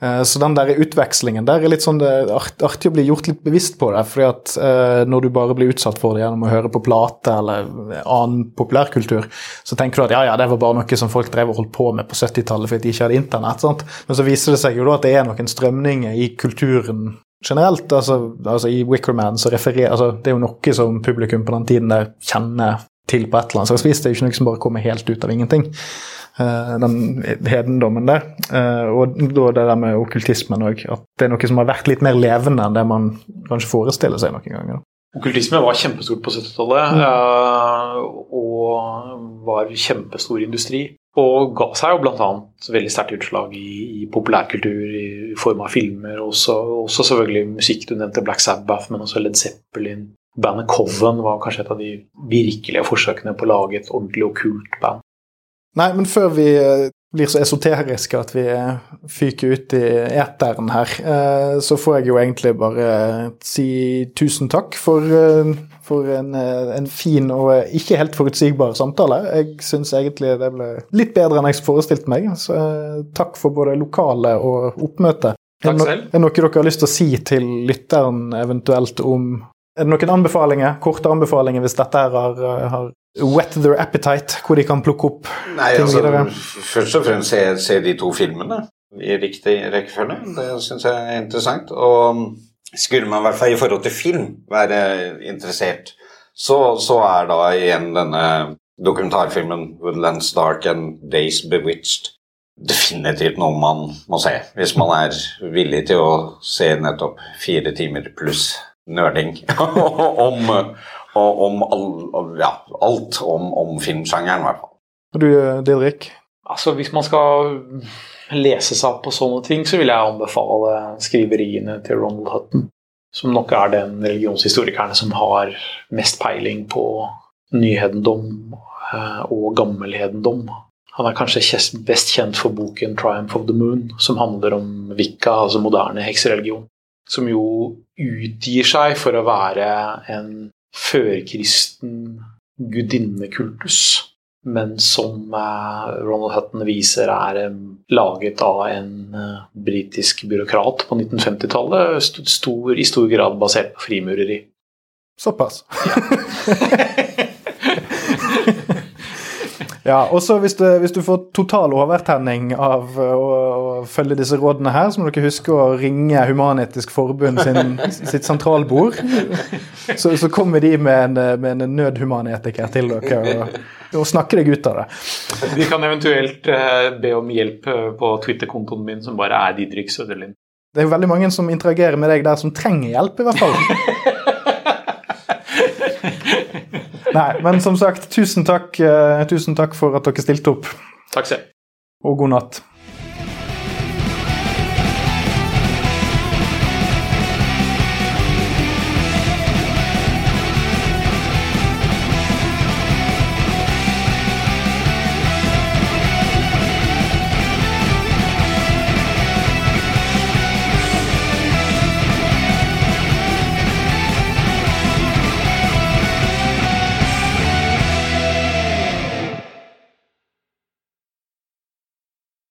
Eh, så den der utvekslingen der er litt sånn det er artig å bli gjort litt bevisst på det. fordi at eh, når du bare blir utsatt for det gjennom å høre på plate eller annen populærkultur, så tenker du at ja, ja, det var bare noe som folk drev og holdt på med på 70-tallet fordi de ikke hadde internett. Sant? Men så viser det seg jo da at det er noen strømninger i kulturen generelt. Altså, altså I Wickerman så refererer altså, Det er jo noe som publikum på den tiden der kjenner til på et eller annet slags vis. Det er jo ikke noe som bare kommer helt ut av ingenting. Uh, den hedendommen der. Uh, og da det der med okkultismen òg. At det er noe som har vært litt mer levende enn det man kanskje forestiller seg noen ganger. Okkultisme var kjempestort på 70-tallet, mm. uh, og var kjempestor industri. Og ga seg jo bl.a. veldig sterkt utslag i, i, populærkultur i form av filmer. Også, også selvfølgelig musikk. Du nevnte Black Sabbath, men også Led Zeppelin. Bandet Coven var kanskje et av de virkelige forsøkene på å lage et ordentlig okkult band. Nei, men før vi eh, blir så esoteriske at vi eh, fyker ut i eteren her, eh, så får jeg jo egentlig bare si tusen takk for for en, en, fin og ikke helt forutsigbar samtale. Jeg syns egentlig det ble litt bedre enn jeg forestilte meg. Så takk for både lokale og oppmøte. Takk selv. Er det noe dere har lyst til å si til lytteren eventuelt om Er det noen anbefalinger, korte anbefalinger hvis dette her har, har wet their appetite, hvor de kan plukke opp Nei, ting altså, videre? Først og fremst se, se de to filmene i riktig rekkefølge. Det syns jeg er interessant. Og skulle man i hvert fall i forhold til film være interessert, så, så er da igjen denne dokumentarfilmen 'Woodlands Dark and Days Bewitched' definitivt noe man må se hvis man er villig til å se nettopp fire timer pluss nerding om, om all, ja, alt om, om filmsjangeren, i hvert fall. Og du, Didrik? Altså, hvis man skal lese seg opp på sånne ting, så vil jeg anbefale skriveriene til Ronald Hutton. Som nok er den religionshistorikeren som har mest peiling på nyhedendom eh, og gammelhedendom. Han er kanskje best kjent for boken 'Triumph of the Moon', som handler om Wicca, altså moderne heksereligion. Som jo utgir seg for å være en førkristen gudinnekultus men som eh, Ronald Hutton viser er eh, laget av en eh, britisk byråkrat på 1950-tallet, i stor grad basert på frimureri. Såpass. Ja, og så hvis, hvis, du får total overtenning av å, å, følge disse rådene her, så må dere huske å ringe Human-Etisk Forbund sin, sitt sentralbord. Så, så, kommer de med en, med en nødhumanetiker til dere og, og snakker deg ut av det. De kan eventuelt uh, be om hjelp eh, på Twitter-kontoen min, som bare er Didrik Søderlind. Det er jo veldig mange som interagerer med deg der som trenger hjelp, i hvert fall. Nei, men som sagt, tusen takk, uh, tusen takk for at dere stilte opp. Takk selv. Og god natt.